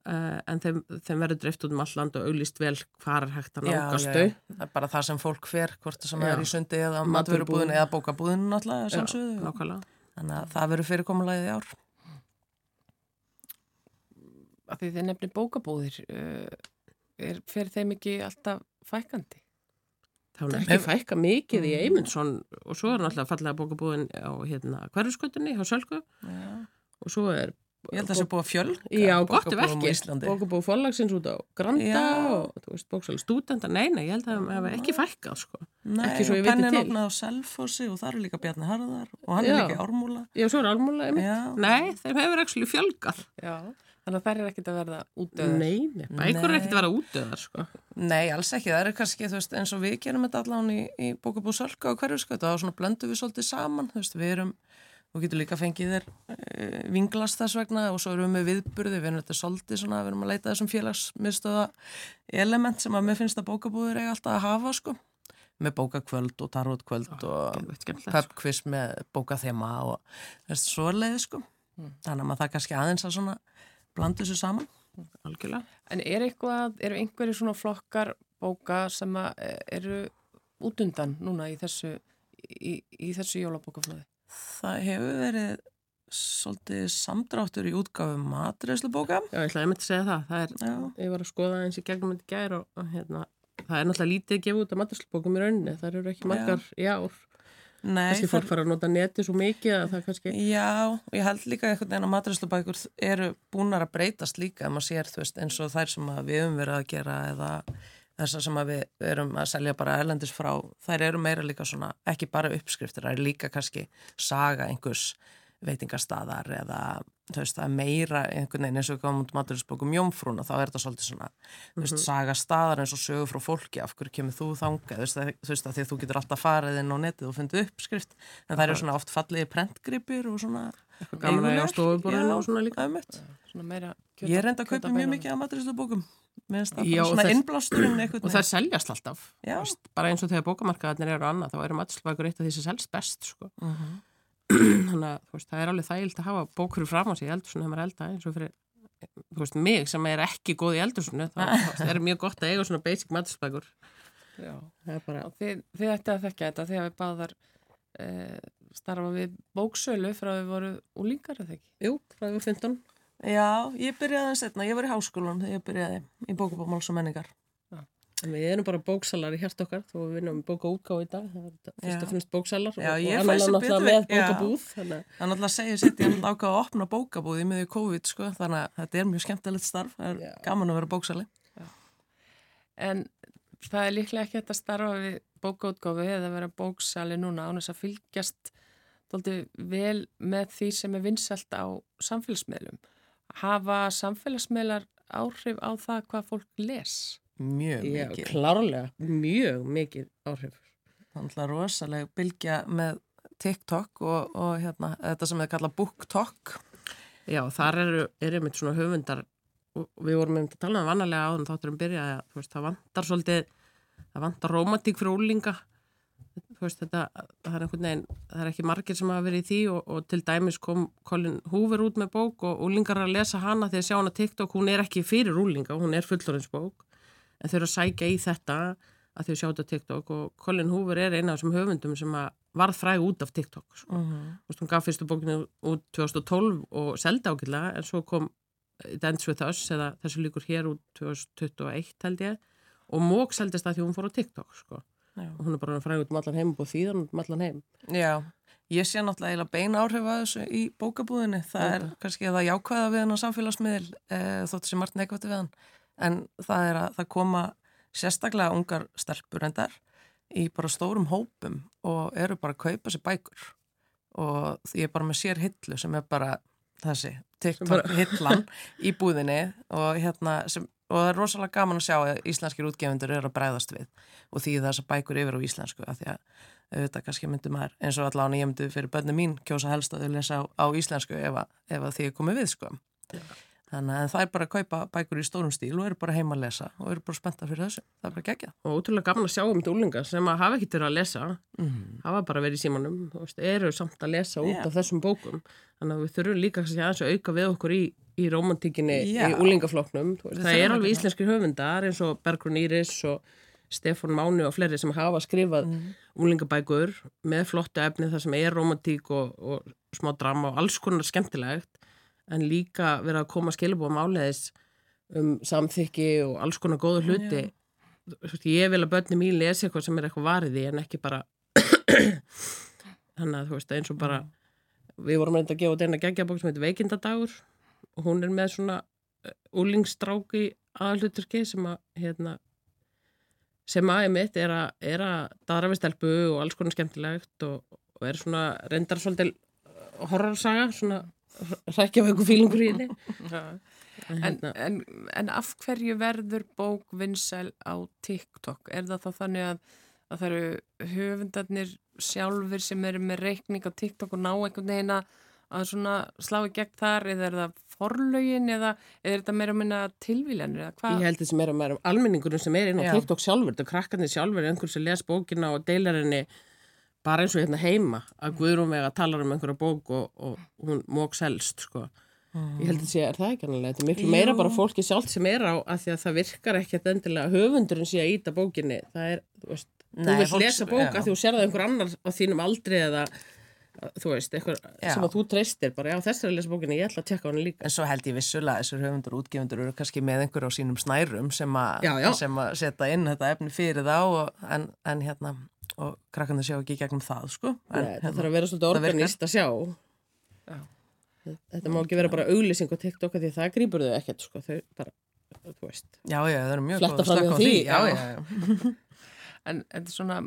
en þeim, þeim verður dreift út um all land og auglist vel hvar er hægt að Já, nákast já, þau. já. Það er bara það sem fólk fer, hvort sem Já. er í sundi eða matvörubúðin eða bókabúðin náttúrulega, nákvæmlega. Þannig að það verður fyrirkomulegið í ár. Af því þið nefnir bókabúðir, uh, er, fer þeim ekki alltaf fækandi? Það er ekki fækka mikið í Eymundsson og svo er náttúrulega fallega bókabúðin á hérna, hverjuskötunni, á Sölku Já. og svo er Ég held að það sé búið að fjölga Já, gott ef ekki. Bókabúð fólagsins út á Granda Já. og bóksal stúdenda, nei, nei, ég held að það hefur ekki fækkað, sko. Nei, ekki svo ég og pennin til. opnað á Selfossi og það eru líka Bjarni Harðar og hann Já. er líka í Ármúla. Já, svo er álmúla, einmitt. Já. Nei, þeim hefur ekki fjölgað. Já, þannig að þær er ekkit að verða útöðar. Nei, nei, bækur er ekkert að vera útöðar, sko. Nei, alls ekki. Það er kannski, þú veist, eins og við gerum þetta allan í, í þú getur líka fengið þér e, vinglas þess vegna og svo erum við með viðburði við erum þetta svolítið svona, við erum að leita þessum félagsmiðstöða element sem að mér finnst að bókabúður eiga alltaf að hafa sko. Með bókakvöld og tarotkvöld og pubquiz með bókathema og þess svo leiði sko þannig að maður það kannski aðeins að svona blanda þessu saman. Algjörlega. En er eitthvað, eru einhverju svona flokkar bóka sem að eh, eru útundan núna í þessu, í, í þessu jólabókaflöði? Það hefur verið svolítið samdráttur í útgáfu matreðslubóka. Já, ég ætlaði að mynda að segja það. það er, ég var að skoða eins í gegnum þetta gær og, og hérna, það er náttúrulega lítið að gefa út af matreðslubókum í rauninni. Það eru ekki margar í ár. Nei, Þessi fólk fara að nota neti svo mikið að það kannski... Já, og ég held líka einhvern veginn að matræslubækur eru búnar að breytast líka ef maður sér, þú veist, eins og þær sem við höfum verið að gera eða þessar sem við erum að selja bara erlendis frá, þær eru meira líka svona, ekki bara uppskriftir, það er líka kannski saga einhvers veitingastadar eða þú veist, það er meira einhvern veginn eins og við komum út matræslubókum Jómfrún og þá er þetta svolítið svona, þú veist, Mhm. saga staðar eins og sögur frá fólki, af hverju kemur þú þangað, þú veist, það, því að þú getur alltaf farið inn á netið og fundið uppskrift, en það eru svona oft fallegi prentgripir og svona gaman að eiga á stofuborðinu og svona líka. einmitt. Svona meira Ég er enda að kaupa mjög mikið af það Já, og Og það seljast alltaf. Veist, Bara eins og þegar bókamarkaðarnir eru annað, þá eru matreðslubækur eitt af því sem selst best, sko. Mhm. Þannig að þú veist, það er alveg þægilt að hafa bókur fram á sig í eldursunni þegar maður elda eins og fyrir þú veist, mig sem er ekki góð í eldursunni þá er mjög gott að eiga svona basic matreðslubækur. Já. Það er bara... Þið, þið ætti að þekka þetta þegar við báðar e, starfa við bóksölu frá við voru úlingar? Jú, frá við 15. Já, ég byrjaði aðeins setna, ég var í háskólan þegar ég byrjaði í bókabókmáls og menningar Við erum bara bóksalar í hjart okkar við vinnum bóka útgáð í dag það er fyrst og finnst bóksalar Já, og, annan náttúrulega með. Já. bókabúð þannig að Það náttúrulega segja sitt, ég er ákvað að opna bókabúð í miður COVID, sko, þannig að þetta er mjög skemmtilegt starf, það er gaman að vera bóksali. En það er líklega ekki að starfa við bókaútgáfi eða vera bóksali núna án þess að fylgjast vel með því sem er vinsalt á samfélagsmiðlum. Hafa samfélagsmiðlar áhrif á það hvað fólk les? Mjög Já, mikið. klárlega, mjög mikið áhrif. Það er náttúrulega rosalega bylgja með TikTok og, og hérna, þetta sem þið kalla BookTok. Já, þar eru, eru mitt svona höfundar og við vorum um að tala um vannarlega áðan þáttur um byrjaði að það vantar svolítið, það vantar romantík fyrir úlinga þú veist þetta, það er einhvern veginn það er ekki margir sem hafa verið í því og, og til dæmis kom Colin Hoover út með bók og úlingar að lesa hana þegar sjá hana TikTok, hún er ekki fyrir úlinga, hún er fullorinsbók en þau eru að sækja í þetta að þau sjá þetta TikTok og Colin Hoover er eina af þessum höfundum sem varð fræg út af TikTok sko. Mhm. Þú veist, hún gaf fyrstu bókinu út 2012 og seldi ákveðlega en svo kom Ends With Us eða þessu líkur hér út 2021 held ég og mók seldist það því hún fór á TikTok sko. Já. og hún er bara fræg út um allan heim og þýðan út um allan heim Já, ég sé náttúrulega beina áhrif að þessu í bókabúðinni. Það er kannski það jákvæða við hann á samfélagsmiðl e, þóttu sem margt neikvætti við hann. En það er að það koma sérstaklega ungar stelpur endar í bara stórum hópum og eru bara að kaupa sér bækur. Og ég er bara með sér hillu sem er bara þessi TikTok hillan í búðinni og hérna sem og það er rosalega gaman að sjá að íslenskir útgefundur eru að bræðast við og því þess að bækur yfir á íslensku af því að auðvitað kannski myndi maður eins og allan ég myndi fyrir bönni mín kjósa helst að þau lesa á, á íslensku ef að, ef að því er komið við sko. Þannig að það er bara að kaupa bækur í stórum stíl og eru bara heima að lesa og eru bara spennta fyrir þessu, það er bara gegja og ótrúlega gaman að sjá um þetta úlinga sem að hafa ekkert verið að lesa. Mhm. hafa bara verið í símanum veist, eru samt að lesa út Já. af þessum bókum. Þannig að við þurfum líka að auka við okkur í, í romantíkinni Já. í úlingafloknum það þurfum er alveg að- íslenskir höfundar eins og Bergrun Íris og Stefán Máni og fleiri sem hafa skrifað Mhm. úlingabækur með flottu efni þar sem er romantík og, og smá drama og alls konar skemmtilegt en líka vera að koma skilabóðum áleiðis um samþykki og alls konar góðu hluti. Þú veist, ég vil að börni mín lesi eitthvað sem er eitthvað variði en ekki bara þannig að þú veist eins og bara við vorum reynda að gefa út eina geggjabók sem heitir Veikindadagur og hún er með svona úlingstráki aðalhuturki sem að hérna sem aðeins mitt er að, er að daðra við stelpu og alls konar skemmtilegt og, og er svona reyndar svolítil horrorsaga svona hrækja við eitthvað fílingur í henni En, hérna. en, en af hverju verður bók vinsæl á TikTok? Er það þá þannig að, að það eru höfundarnir sjálfur sem eru með reikning á TikTok og ná einhvern veginn að slá í gegn þar eða er það forlaugin eða, er þetta meira minna tilvílanir eða hvað? Ég held þessi meira meira almenningunum sem er inn á. TikTok sjálfur, þetta krakkarnir sjálfur, einhvern sem les bókina og deilar henni bara eins og hérna heima að Guðrún vega talar um einhverja bók og, og hún mók selst, sko. Ég held sé, er það ekki annarlega? Þetta er miklu meira Jú. bara fólki sjálft sem er á að því að það virkar ekki að endilega höfundurinn sé að íta bókinni. Það er, þú veist, Nei, þú vilt lesa sem- bók já. að þú sér það einhver annar á þínum aldri eða, þú veist, eitthvað Já. sem að þú treystir bara, já, þess er að lesa bókinni, ég ætla að tekka hann líka. En svo held ég vissulega að þessur höfundur og útgefundur eru kannski með einhver á sínum snærum sem, a, Já, já. sem að setja inn þetta efni fyrir þá og, en, en hérna og krakkarnir sjá ekki gegnum það sko. En, Nei, það þarf að vera svolítið það organist að sjá. Þetta má ekki vera bara auglýsing á TikTok af því það grýpur þau ekkert, sko, þau bara, þú veist. Já, já, það eru mjög góð að slökka á því. því, Já, já. já, já. En er svona,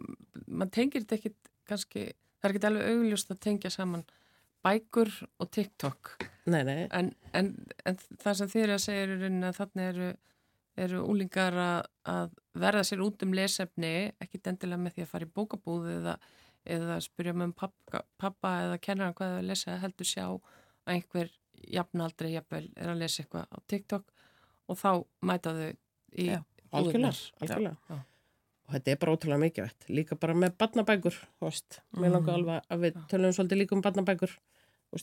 mann tengir þetta ekkit kannski, það er ekki alveg augljóst að tengja saman bækur og TikTok. Nei, nei. En, en, en það sem þið eru að segja er að þannig eru, eru úlingar að, að verða sér út um lesefni, ekki endilega með því að fara í bókabúð eða, eða spyrja með pappa, pappa eða kennara hvað þau lesa, heldur sjá að einhver jafnaldri jafnvel er að lesa eitthvað á TikTok og þá mæta þau í Já, algjörlega, algjörlega. Já. Og þetta er bara ótrúlega mikilvægt. Líka bara með barnabækur. Mér langar alveg að við tölum svolítið líka um barnabækur.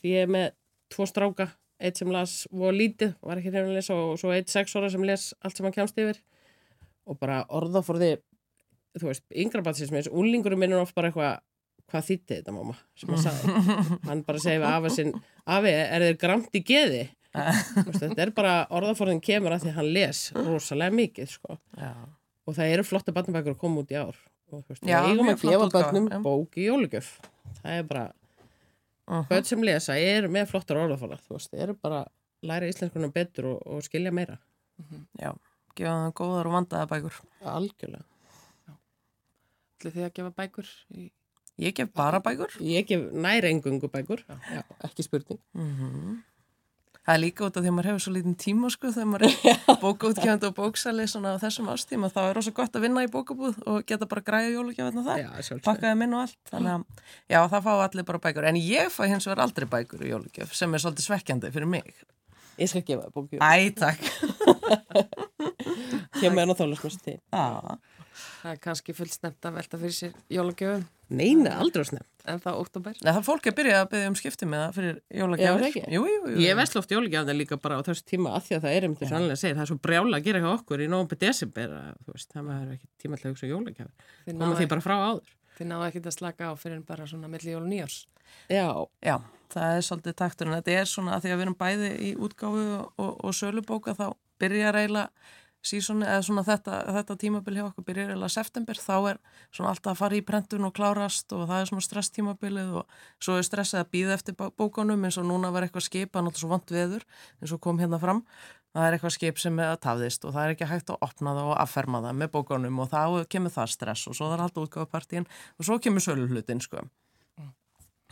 Ég er með tvo stráka, eitt sem las voru lítið, var ekki reyna að lesa og svo eitt sex ára sem les allt sem hann kemst yfir. Og bara orða fór því, þú veist, yngra batsins með þessu, úlingurum minnur oft bara eitthvað, hvað þýtti þetta mamma, sem hann sagði. hann bara segi við afa sinn, afi, er þér gramt í geði? Þetta er bara orðaforðin kemur að því hann les rosalega mikið, sko. Já. og það eru flotta barnabækur að koma út í ár og þú veist, Já, við eigum að gefa já. bók í jólugjöf það er bara börn sem lesa eru með flottar orðafála þú veist, eru bara læra íslenskunum betur og, og skilja meira Já, gefa það góðar og vandaða bækur algjörlega Ætlið þið að gefa bækur? Í... Ég gef bara bækur Ég gef nær engungu bækur Já, ekki spurning Mhm. Það er líka út af því að maður hefur svo lítinn tíma sko þegar maður er bókaútgefandi og bóksali svona á þessum ástíma þá er rosa gott að vinna í bókabúð og geta bara græða Já, sjálfsögðu. pakkaði minn og allt þannig að já það fá allir bara bækur. En ég fæ hins vegar aldrei bækur í jólugjaf sem er svolítið svekkjandi fyrir mig. Ég skal gefa það bókjum Æ, takk. Kemur enn á Já Það er kannski fullt snemt að velta fyrir sér jólagjöfum. Neina, aldrei snemt. En það óttúber. Nei, það fólk er byrjað að byggja um skipti með það fyrir Já, það ekki. Jú, jú, jú Ég veist loft jólagjafna líka bara á þessu tíma að því að það er um þessu annlega segir, það er svo brjála að gera hjá okkur í nógum desember að þú veist, það er ekki tíma til að hugsa. Þið Koma náðu því bara frá áður. Þið náðu ekkert að slaka á fyrir en bara svona milli jól og nýjárs. Já. Já, það er svolítið takturinn. Þetta er svona að því að við erum bæði í útgáfu og, og, og sölubóka þá byrjar eiginlega sísoni eða svona þetta, þetta tímabil hjá okkur byrjar eiginlega september. Þá er svona alltaf að fara í prentun og klárast og það er svona stresstímabilið og svo er stressið að býða eftir bó- bókunum eins og núna var eitthvað skipa náttúrulega svo vant veður eins og kom hérna fram. Það er eitthvað skip sem er að tafðist og það er ekki hægt að opna það og afferma það með bókunum og þá kemur það stress og svo það er alltaf útgáfupartíin og svo kemur söluhlutin sko.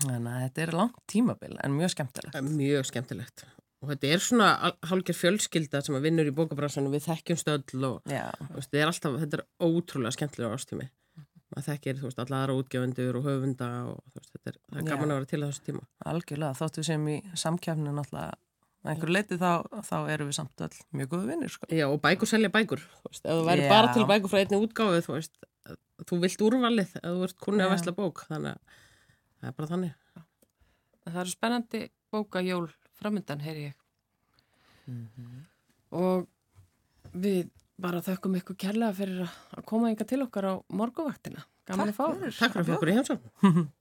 Þannig að þetta er langt tímabil en mjög skemmtilegt. Mjög skemmtilegt. Og þetta er svona hálfgerð fjölskylda sem að vinnur í bókabransanum við þekkjum stöll og veist, þetta er alltaf, þetta er ótrúlega skemmtilega ástími. Maður þekkir, þú veist, alla aðra útgjöfundur og höfunda og veist, þetta er, er gaman að vera til þessu tíma. Algjörlega, þóttu sem í samkjafni náttúrulega að einhver leiti þá, þá erum við samt öll mjög góðu vinnir sko. Já, og bækur selja bækur, veist, ef þú væri Já. bara til bækur frá einni útgáfu, þú veist, þú vilt úrvalið ef þú ert kunni að vesla bók, þannig að það er bara þannig. Það eru spennandi bókajól framöndan, heyri ég. Og við bara þökkum ykkur kærlega fyrir að- koma yngar til okkar á morguvaktina. Gaman að fá. okkur. Takk fyrir að fá okkur í heimsókn.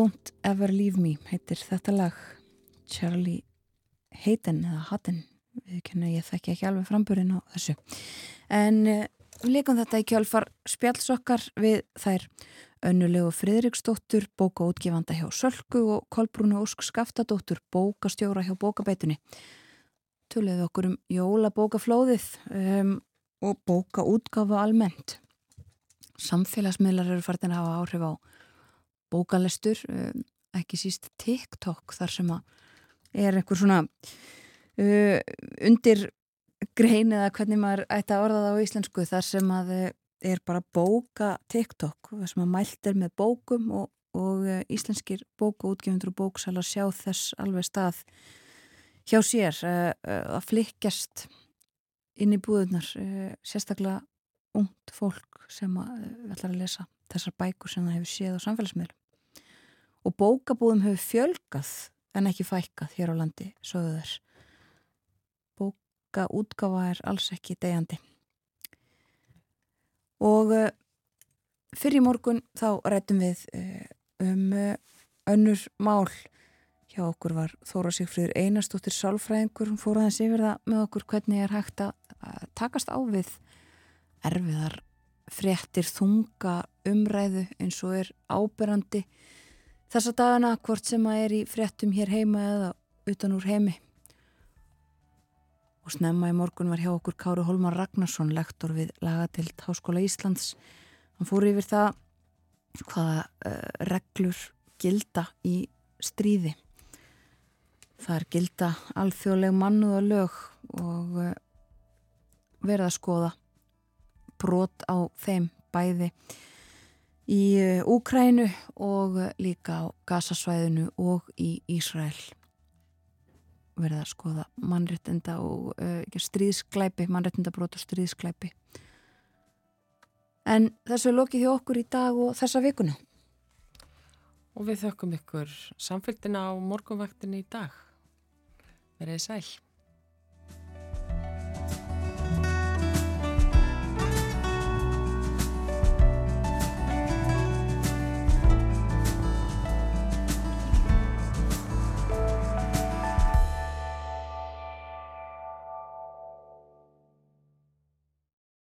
Don't Ever Leave Me heitir þetta lag. Charlie Hayden eða Hatten við kynna ég þekki ekki alveg framburinn á þessu. En við leikum þetta í kjálfar spjallsokkar við þær. Önnulegu Fridriksdóttur bókaútgifanda hjá Sölku og Kolbrúnu Ósk Skaftadóttur bókastjóra hjá bókabeitunni. Töluðu okkur um jólabókaflóðið um, og bókaútgafa almennt. Samfélagsmiðlar eru farin að hafa áhrif á bókalestur, um, ekki síst TikTok þar sem að er einhver svona uh, undir grein eða hvernig maður ætti að orða það á íslensku þar sem að uh, er bara bóka TikTok þar sem að mælt er með bókum og, og uh, íslenskir bókaútgefundur og bóksalar sjá þess alveg stað hjá sér uh, uh, að flikkjast inn í búðunar uh, sérstaklega ungt fólk sem að, ætlar að lesa þessar bækur sem það hefur séð á samfélagsmiðlum og bókabúðum hefur fjölgað en ekki fækkað hér á landi sögðu þess bókaútgafa er alls ekki degjandi og uh, fyrir morgun þá rættum við uh, um uh, önnur mál. Hjá okkur var Þóra Sigfríður Einarstóttir Sálfræðingur, hún fór aðeins yfir það með okkur hvernig er hægt að takast á við erfiðar fréttir þunga umræðu eins og er áberandi þessa dagana hvort sem að er í fréttum hér heima eða utan úr heimi. Og snemma í morgun var hjá okkur Káru Holmar Ragnarsson lektor við Lagatild Háskóla Íslands. Hann fór yfir það hvaða uh, reglur gilda í stríði. Það er gilda alþjóðleg mannuð og lög og uh, verða að skoða brot á þeim bæði í Úkrænu og líka á Gazasvæðinu og í Ísrael. Verða að skoða mannréttinda og uh, stríðsklæpi, mannréttinda brot og stríðsklæpi en þessu er lokið hjá okkur í dag og þessa vikuna. Og við þökkum ykkur samfélgina á morgunvaktinni í dag. Verið sæl